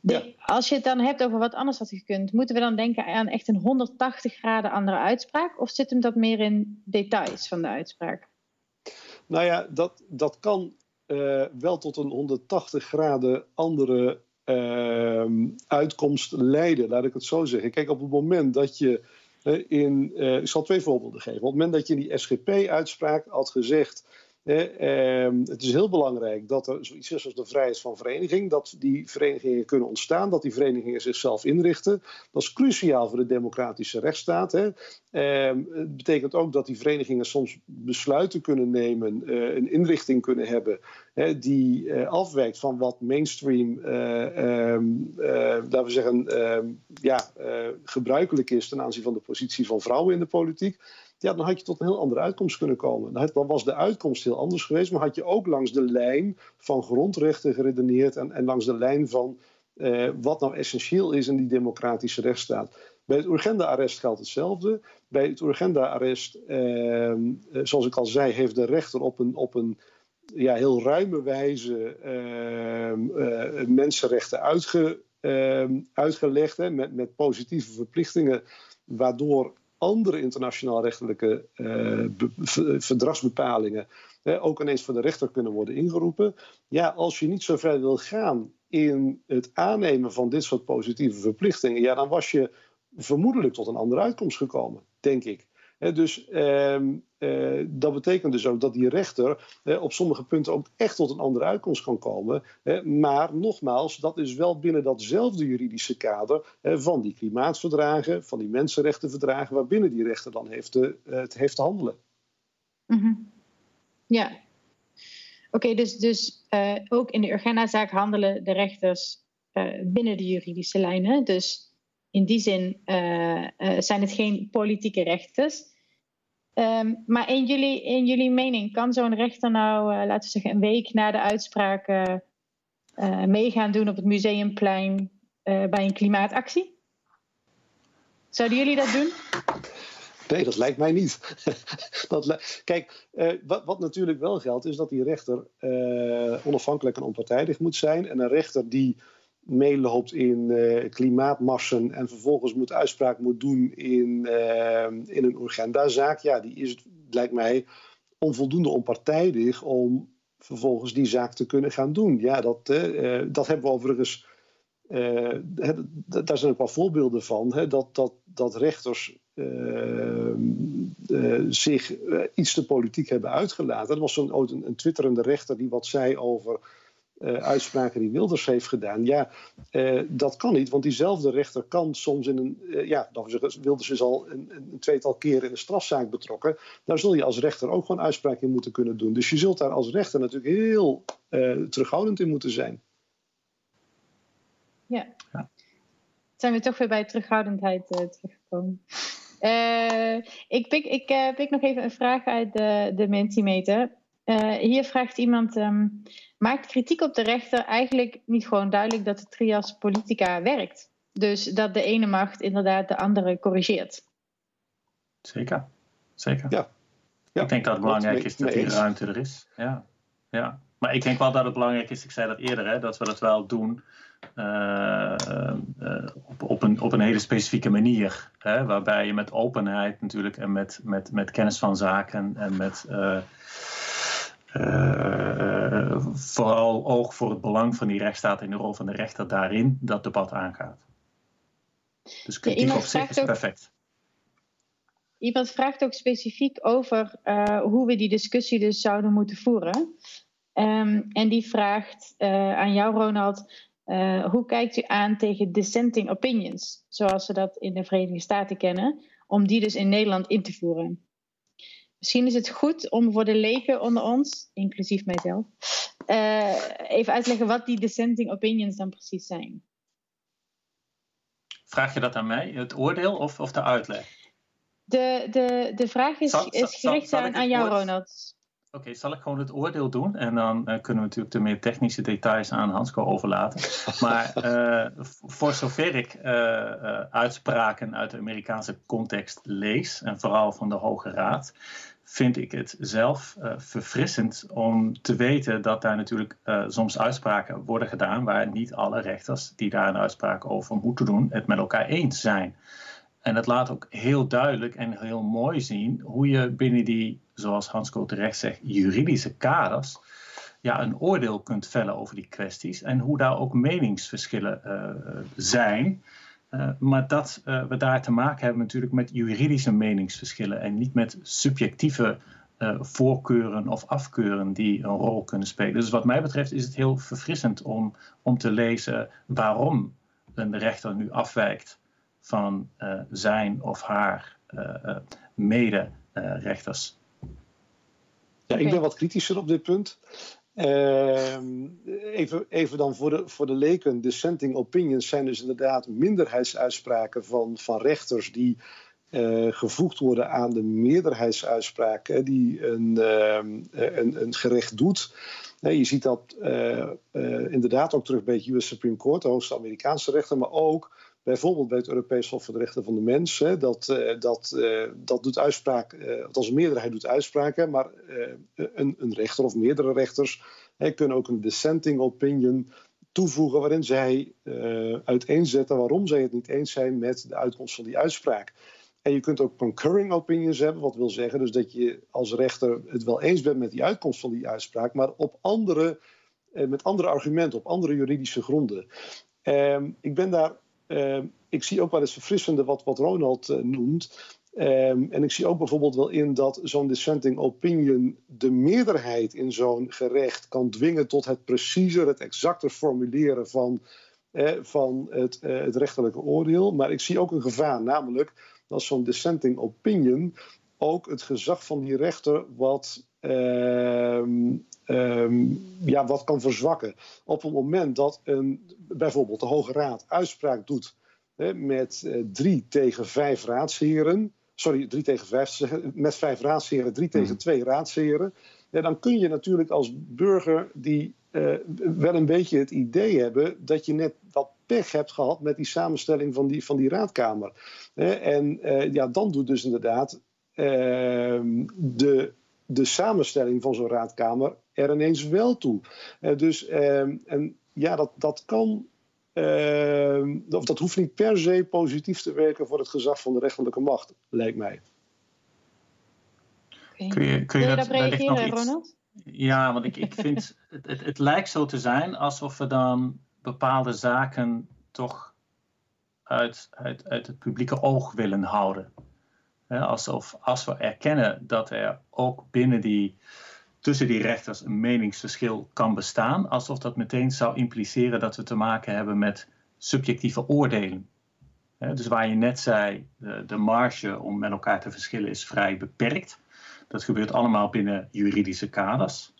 ja. Als je het dan hebt over wat anders had gekund, moeten we dan denken aan echt een 180 graden andere uitspraak? Of zit hem dat meer in details van de uitspraak? Nou ja, dat, dat kan uh, wel tot een 180 graden andere uh, uitkomst leiden, laat ik het zo zeggen. Kijk, op het moment dat je in, uh, ik zal twee voorbeelden geven. Op het moment dat je in die SGP-uitspraak had gezegd het is heel belangrijk dat er zoiets is als de vrijheid van vereniging, dat die verenigingen kunnen ontstaan, dat die verenigingen zichzelf inrichten. Dat is cruciaal voor de democratische rechtsstaat. Uh, het betekent ook dat die verenigingen soms besluiten kunnen nemen, uh, een inrichting kunnen hebben die uh, afwijkt van wat mainstream, um, laten we zeggen, ehm, ja, gebruikelijk is ten aanzien van de positie van vrouwen in de politiek. Ja, dan had je tot een heel andere uitkomst kunnen komen. Dan was de uitkomst heel anders geweest, maar had je ook langs de lijn van grondrechten geredeneerd en, en langs de lijn van uh, wat nou essentieel is in die democratische rechtsstaat. Bij het Urgenda-arrest geldt hetzelfde. Bij het Urgenda-arrest, uh, zoals ik al zei, heeft de rechter op een, op een ja, heel ruime wijze uh, mensenrechten uitge, ehm, uitgelegd. Met, met positieve verplichtingen, waardoor andere internationaal rechtelijke verdragsbepalingen ook ineens voor de rechter kunnen worden ingeroepen. Ja, als je niet zo ver wil gaan in het aannemen van dit soort positieve verplichtingen, ja, dan was je vermoedelijk tot een andere uitkomst gekomen, denk ik. Dus ehm, eh, dat betekent dus ook dat die rechter op sommige punten ook echt tot een andere uitkomst kan komen. maar nogmaals, dat is wel binnen datzelfde juridische kader van die klimaatverdragen, van die mensenrechtenverdragen, waarbinnen die rechter dan heeft te, het heeft te handelen. Mm Ja, Oké, dus, dus uh, ook in de Urgenda-zaak handelen de rechters binnen de juridische lijnen. Dus in die zin uh, zijn het geen politieke rechters. Um, maar in jullie, in jullie mening, kan zo'n rechter nou, laten we zeggen, een week na de uitspraak meegaan doen op het museumplein bij een klimaatactie? Zouden jullie dat doen? Nee, dat lijkt mij niet. dat Kijk, wat, wat, natuurlijk wel geldt, is dat die rechter onafhankelijk en onpartijdig moet zijn. En een rechter die meeloopt in uh, klimaatmassen en vervolgens moet uitspraak moet doen in, in een Urgenda-zaak, ja, die is, lijkt mij, onvoldoende onpartijdig om vervolgens die zaak te kunnen gaan doen. Ja, dat, dat hebben we overigens. daar zijn een paar voorbeelden van. Hè, dat, dat, dat rechters zich iets te politiek hebben uitgelaten. Er was een, een twitterende rechter die wat zei over uitspraken die Wilders heeft gedaan. Ja, dat kan niet, want diezelfde rechter kan soms in een. ja, dan zeggen, Wilders is al een, een, tweetal keer in een strafzaak betrokken. Daar zul je als rechter ook gewoon uitspraak in moeten kunnen doen. Dus je zult daar als rechter natuurlijk heel terughoudend in moeten zijn. Ja. ja. Zijn we toch weer bij terughoudendheid teruggekomen? Uh, ik, pik, ik uh, pik nog even een vraag uit de, de Mentimeter. Uh, hier vraagt iemand: um, Maakt kritiek op de rechter eigenlijk niet gewoon duidelijk dat de trias politica werkt? Dus dat de ene macht inderdaad de andere corrigeert? Zeker, zeker. Ja. ja. Ik denk dat het belangrijk is dat die ruimte er is. Ja. ja. Maar ik denk wel dat het belangrijk is, ik zei dat eerder, hè, dat we dat wel doen uh, op, op, een, op een hele specifieke manier. Hè, waarbij je met openheid natuurlijk en met, met, met kennis van zaken en met uh, vooral oog voor het belang van die rechtsstaat en de rol van de rechter daarin dat debat aangaat. Dus kritiek op zich is perfect. Iemand vraagt ook specifiek over hoe we die discussie dus zouden moeten voeren. Um, en die vraagt uh, aan jou, Ronald, hoe kijkt u aan tegen dissenting opinions, zoals we dat in de Verenigde Staten kennen, om die dus in Nederland in te voeren? Misschien is het goed om voor de leken onder ons, inclusief mijzelf, uh, even uit te leggen wat die dissenting opinions dan precies zijn. Vraag je dat aan mij, het oordeel of, of de uitleg? De, de, de vraag is, zal, is gericht zal, zal aan, aan jou, Ronald. Oké, zal ik gewoon het oordeel doen? En dan uh, kunnen we natuurlijk de meer technische details aan Hansco overlaten. Maar uh, voor zover ik uh, uitspraken uit de Amerikaanse context lees, en vooral van de Hoge Raad, vind ik het zelf verfrissend om te weten dat daar natuurlijk soms uitspraken worden gedaan waar niet alle rechters die daar een uitspraak over moeten doen, het met elkaar eens zijn. En dat laat ook heel duidelijk en heel mooi zien hoe je binnen die, zoals Hans Kool terecht zegt, juridische kaders ja, een oordeel kunt vellen over die kwesties en hoe daar ook meningsverschillen uh, zijn. Uh, maar dat uh, we daar te maken hebben natuurlijk met juridische meningsverschillen en niet met subjectieve voorkeuren of afkeuren die een rol kunnen spelen. Dus wat mij betreft is het heel verfrissend om, om te lezen waarom een rechter nu afwijkt van uh, zijn of haar uh, mede-rechters. ja, ik ben wat kritischer op dit punt. Ehm, even, even dan voor de, voor de leken. Dissenting opinions zijn dus inderdaad minderheidsuitspraken van, van rechters die gevoegd worden aan de meerderheidsuitspraak die een, een, een gerecht doet. je ziet dat inderdaad ook terug bij het US Supreme Court, de hoogste Amerikaanse rechter, maar ook bijvoorbeeld bij het Europees Hof voor de Rechten van de Mens. Hè, dat, uh, dat, uh, dat doet uitspraak, uh, althans een meerderheid doet uitspraken, maar een, een, rechter of meerdere rechters hè, kunnen ook een dissenting opinion toevoegen waarin zij uiteenzetten waarom zij het niet eens zijn met de uitkomst van die uitspraak. En je kunt ook concurring opinions hebben, wat wil zeggen dus dat je als rechter het wel eens bent met die uitkomst van die uitspraak, maar op andere, met andere argumenten, op andere juridische gronden. Ehm, ik ben daar ik zie ook wel eens verfrissende wat, wat Ronald uh, noemt. Um, en ik zie ook bijvoorbeeld wel in dat zo'n dissenting opinion de meerderheid in zo'n gerecht kan dwingen tot het preciezer, het exacter formuleren van, eh, van het, uh, het rechterlijke oordeel. Maar ik zie ook een gevaar, namelijk dat zo'n dissenting opinion ook het gezag van die rechter wat, um, ja, wat kan verzwakken. Op het moment dat een bijvoorbeeld de Hoge Raad uitspraak doet hè, met uh, drie tegen vijf raadsheren, sorry, drie tegen vijf, met vijf raadsheren, drie tegen hmm. twee raadsheren, ja, dan kun je natuurlijk als burger die uh, wel een beetje het idee hebben dat je net wat pech hebt gehad met die samenstelling van die, van die raadkamer. en uh, ja, dan doet dus inderdaad ehm, de, de samenstelling van zo'n raadkamer er ineens wel toe. dus, ehm, en ja, dat, dat kan. Uh, of dat hoeft niet per se positief te werken voor het gezag van de rechterlijke macht, lijkt mij. Okay. Kun je, kun je, dat, reageren, Ronald? Ja, want ik, ik vind, het, het, het, lijkt zo te zijn alsof we dan bepaalde zaken toch uit, uit, uit het publieke oog willen houden. Alsof als we erkennen dat er ook binnen die tussen die rechters een meningsverschil kan bestaan, alsof dat meteen zou impliceren dat we te maken hebben met subjectieve oordelen. dus waar je net zei, de, de marge om met elkaar te verschillen is vrij beperkt. Dat gebeurt allemaal binnen juridische kaders.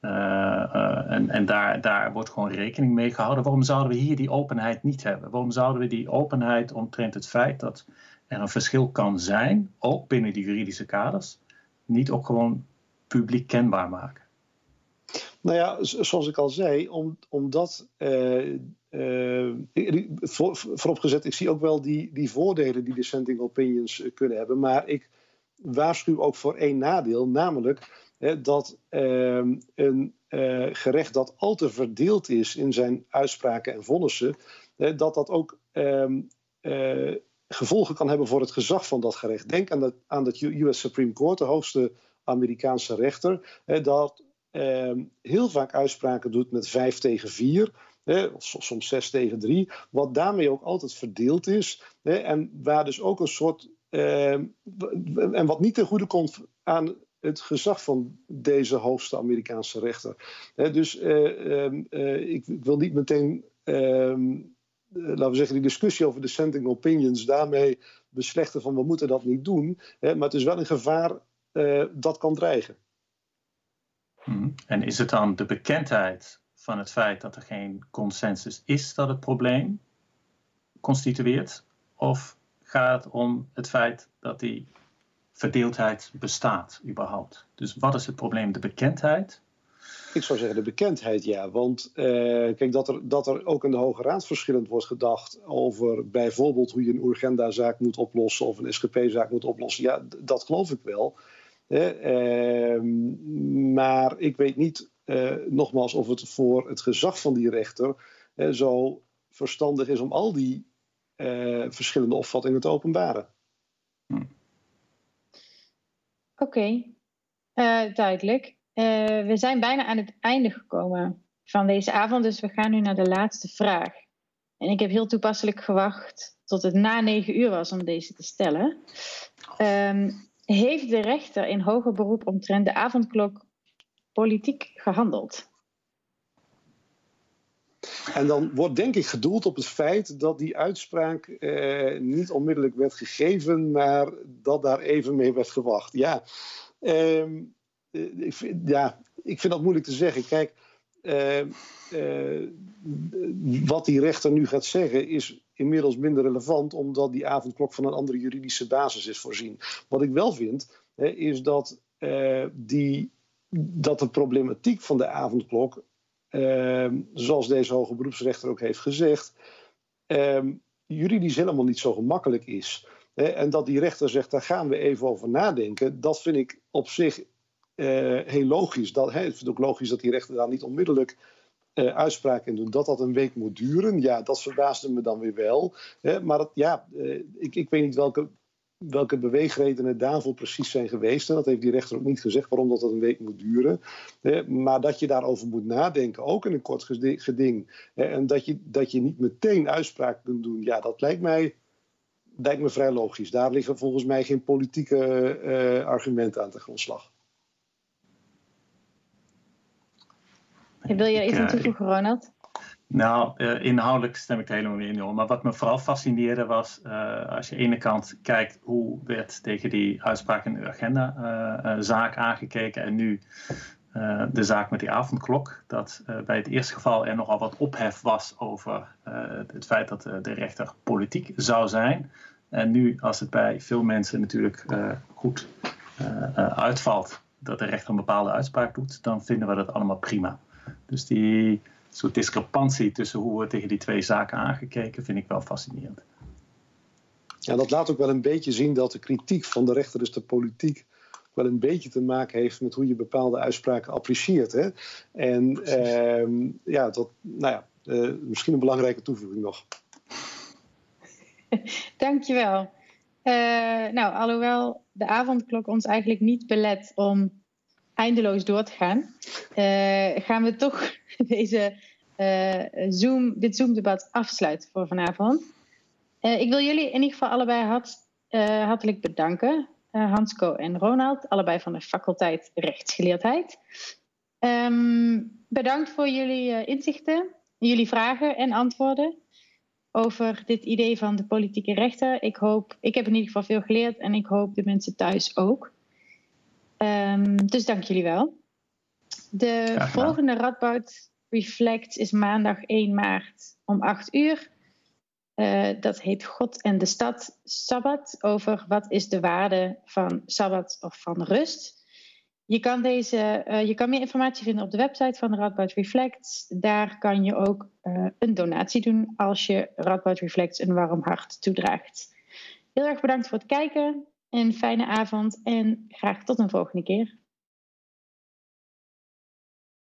Uh, uh, en en daar, daar wordt gewoon rekening mee gehouden. Waarom zouden we hier die openheid niet hebben? Waarom zouden we die openheid omtrent het feit dat er een verschil kan zijn, ook binnen die juridische kaders, niet ook gewoon publiek kenbaar maken? Nou ja, zoals ik al zei, om, omdat uh, uh, voor, vooropgezet, ik zie ook wel die, die voordelen die dissenting opinions eh, kunnen hebben, maar ik waarschuw ook voor één nadeel, namelijk hè, dat uh, een gerecht dat al te verdeeld is in zijn uitspraken en vonnissen, dat dat ook ehm, gevolgen kan hebben voor het gezag van dat gerecht. Denk aan, dat, aan het US Supreme Court, de hoogste Amerikaanse rechter, hè, dat eh, heel vaak uitspraken doet met 5 tegen 4. of soms 6 tegen 3, wat daarmee ook altijd verdeeld is. En waar dus ook een soort. Eh, en wat niet ten goede komt aan het gezag van deze hoogste Amerikaanse rechter. dus eh, ehm, eh, ik, wil niet meteen, ehm, laten we zeggen, die discussie over dissenting opinions daarmee beslechten van we moeten dat niet doen. maar het is wel een gevaar uh, dat kan dreigen. Hmm. En is het dan de bekendheid van het feit dat er geen consensus is dat het probleem constitueert? Of gaat het om het feit dat die verdeeldheid bestaat überhaupt? Dus wat is het probleem? De bekendheid? Ik zou zeggen de bekendheid, ja. Want uh, kijk, dat er, dat er ook in de Hoge Raad verschillend wordt gedacht over bijvoorbeeld hoe je een Urgenda-zaak moet oplossen of een SGP-zaak moet oplossen, ja, dat geloof ik wel. Ehm, maar ik weet niet, uh, nogmaals, of het voor het gezag van die rechter zo verstandig is om al die uh, verschillende opvattingen te openbaren. Hm. Oké, okay. uh, duidelijk. We zijn bijna aan het einde gekomen van deze avond, dus we gaan nu naar de laatste vraag. En ik heb heel toepasselijk gewacht tot het na negen uur was om deze te stellen. Um, heeft de rechter in hoger beroep omtrent de avondklok politiek gehandeld? En dan wordt denk ik gedoeld op het feit dat die uitspraak eh, niet onmiddellijk werd gegeven, maar dat daar even mee werd gewacht. Ja, ehm, eh, ik, vind, ja ik vind dat moeilijk te zeggen. Kijk, wat die rechter nu gaat zeggen is inmiddels minder relevant, omdat die avondklok van een andere juridische basis is voorzien. Wat ik wel vind, hè, is dat, die, dat de problematiek van de avondklok, zoals deze hoge beroepsrechter ook heeft gezegd, juridisch helemaal niet zo gemakkelijk is. En dat die rechter zegt, daar gaan we even over nadenken, dat vind ik op zich uh, heel logisch. Dat, hè, ik ook logisch dat die rechter daar niet onmiddellijk uh, uitspraak in doen. Dat dat een week moet duren, ja, dat verbaasde me dan weer wel. Hè, maar het, ja, uh, ik, ik weet niet welke, welke beweegredenen daarvoor precies zijn geweest. En dat heeft die rechter ook niet gezegd waarom dat, dat een week moet duren. Hè, maar dat je daarover moet nadenken, ook in een kort geding. Hè, en dat je, dat je niet meteen uitspraak kunt doen, ja, dat lijkt mij lijkt me vrij logisch. Daar liggen volgens mij geen politieke argumenten aan de grondslag. Wil je iets aan eh, toevoegen, Ronald? Nou, uh, inhoudelijk stem ik er helemaal mee in. Maar wat me vooral fascineerde was, uh, als je aan de ene kant kijkt hoe werd tegen die uitspraak in de agenda-zaak aangekeken en nu de zaak met die avondklok. Dat bij het eerste geval er nogal wat ophef was over het feit dat de rechter politiek zou zijn. En nu, als het bij veel mensen natuurlijk goed uitvalt dat de rechter een bepaalde uitspraak doet, dan vinden we dat allemaal prima. Dus die soort discrepantie tussen hoe we tegen die twee zaken aangekeken, vind ik wel fascinerend. Ja, dat laat ook wel een beetje zien dat de kritiek van de rechter, dus de politiek, wel een beetje te maken heeft met hoe je bepaalde uitspraken apprecieert. Hè? En ehm, ja, dat, nou ja, uh, misschien een belangrijke toevoeging nog. Dankjewel. Uh, nou, alhoewel de avondklok ons eigenlijk niet belet om eindeloos door te gaan, uh, gaan we toch deze, uh, Zoom, dit Zoom-debat afsluiten voor vanavond. Uh, ik wil jullie in ieder geval allebei hart, hartelijk bedanken. Hansco en Ronald, allebei van de faculteit rechtsgeleerdheid. Um, bedankt voor jullie inzichten, jullie vragen en antwoorden over dit idee van de politieke rechter. Ik hoop, ik heb in ieder geval veel geleerd en ik hoop de mensen thuis ook. Um, dus dank jullie wel. De volgende Radboud Reflect is maandag 1 maart om 8 uur. Uh, dat heet God en de Stad Sabbat. Over wat is de waarde van Sabbat of van rust. Je kan, deze, uh, je kan meer informatie vinden op de website van Radboud Reflects. Daar kan je ook uh, een donatie doen als je Radboud Reflects een warm hart toedraagt. Heel erg bedankt voor het kijken. Een fijne avond en graag tot een volgende keer.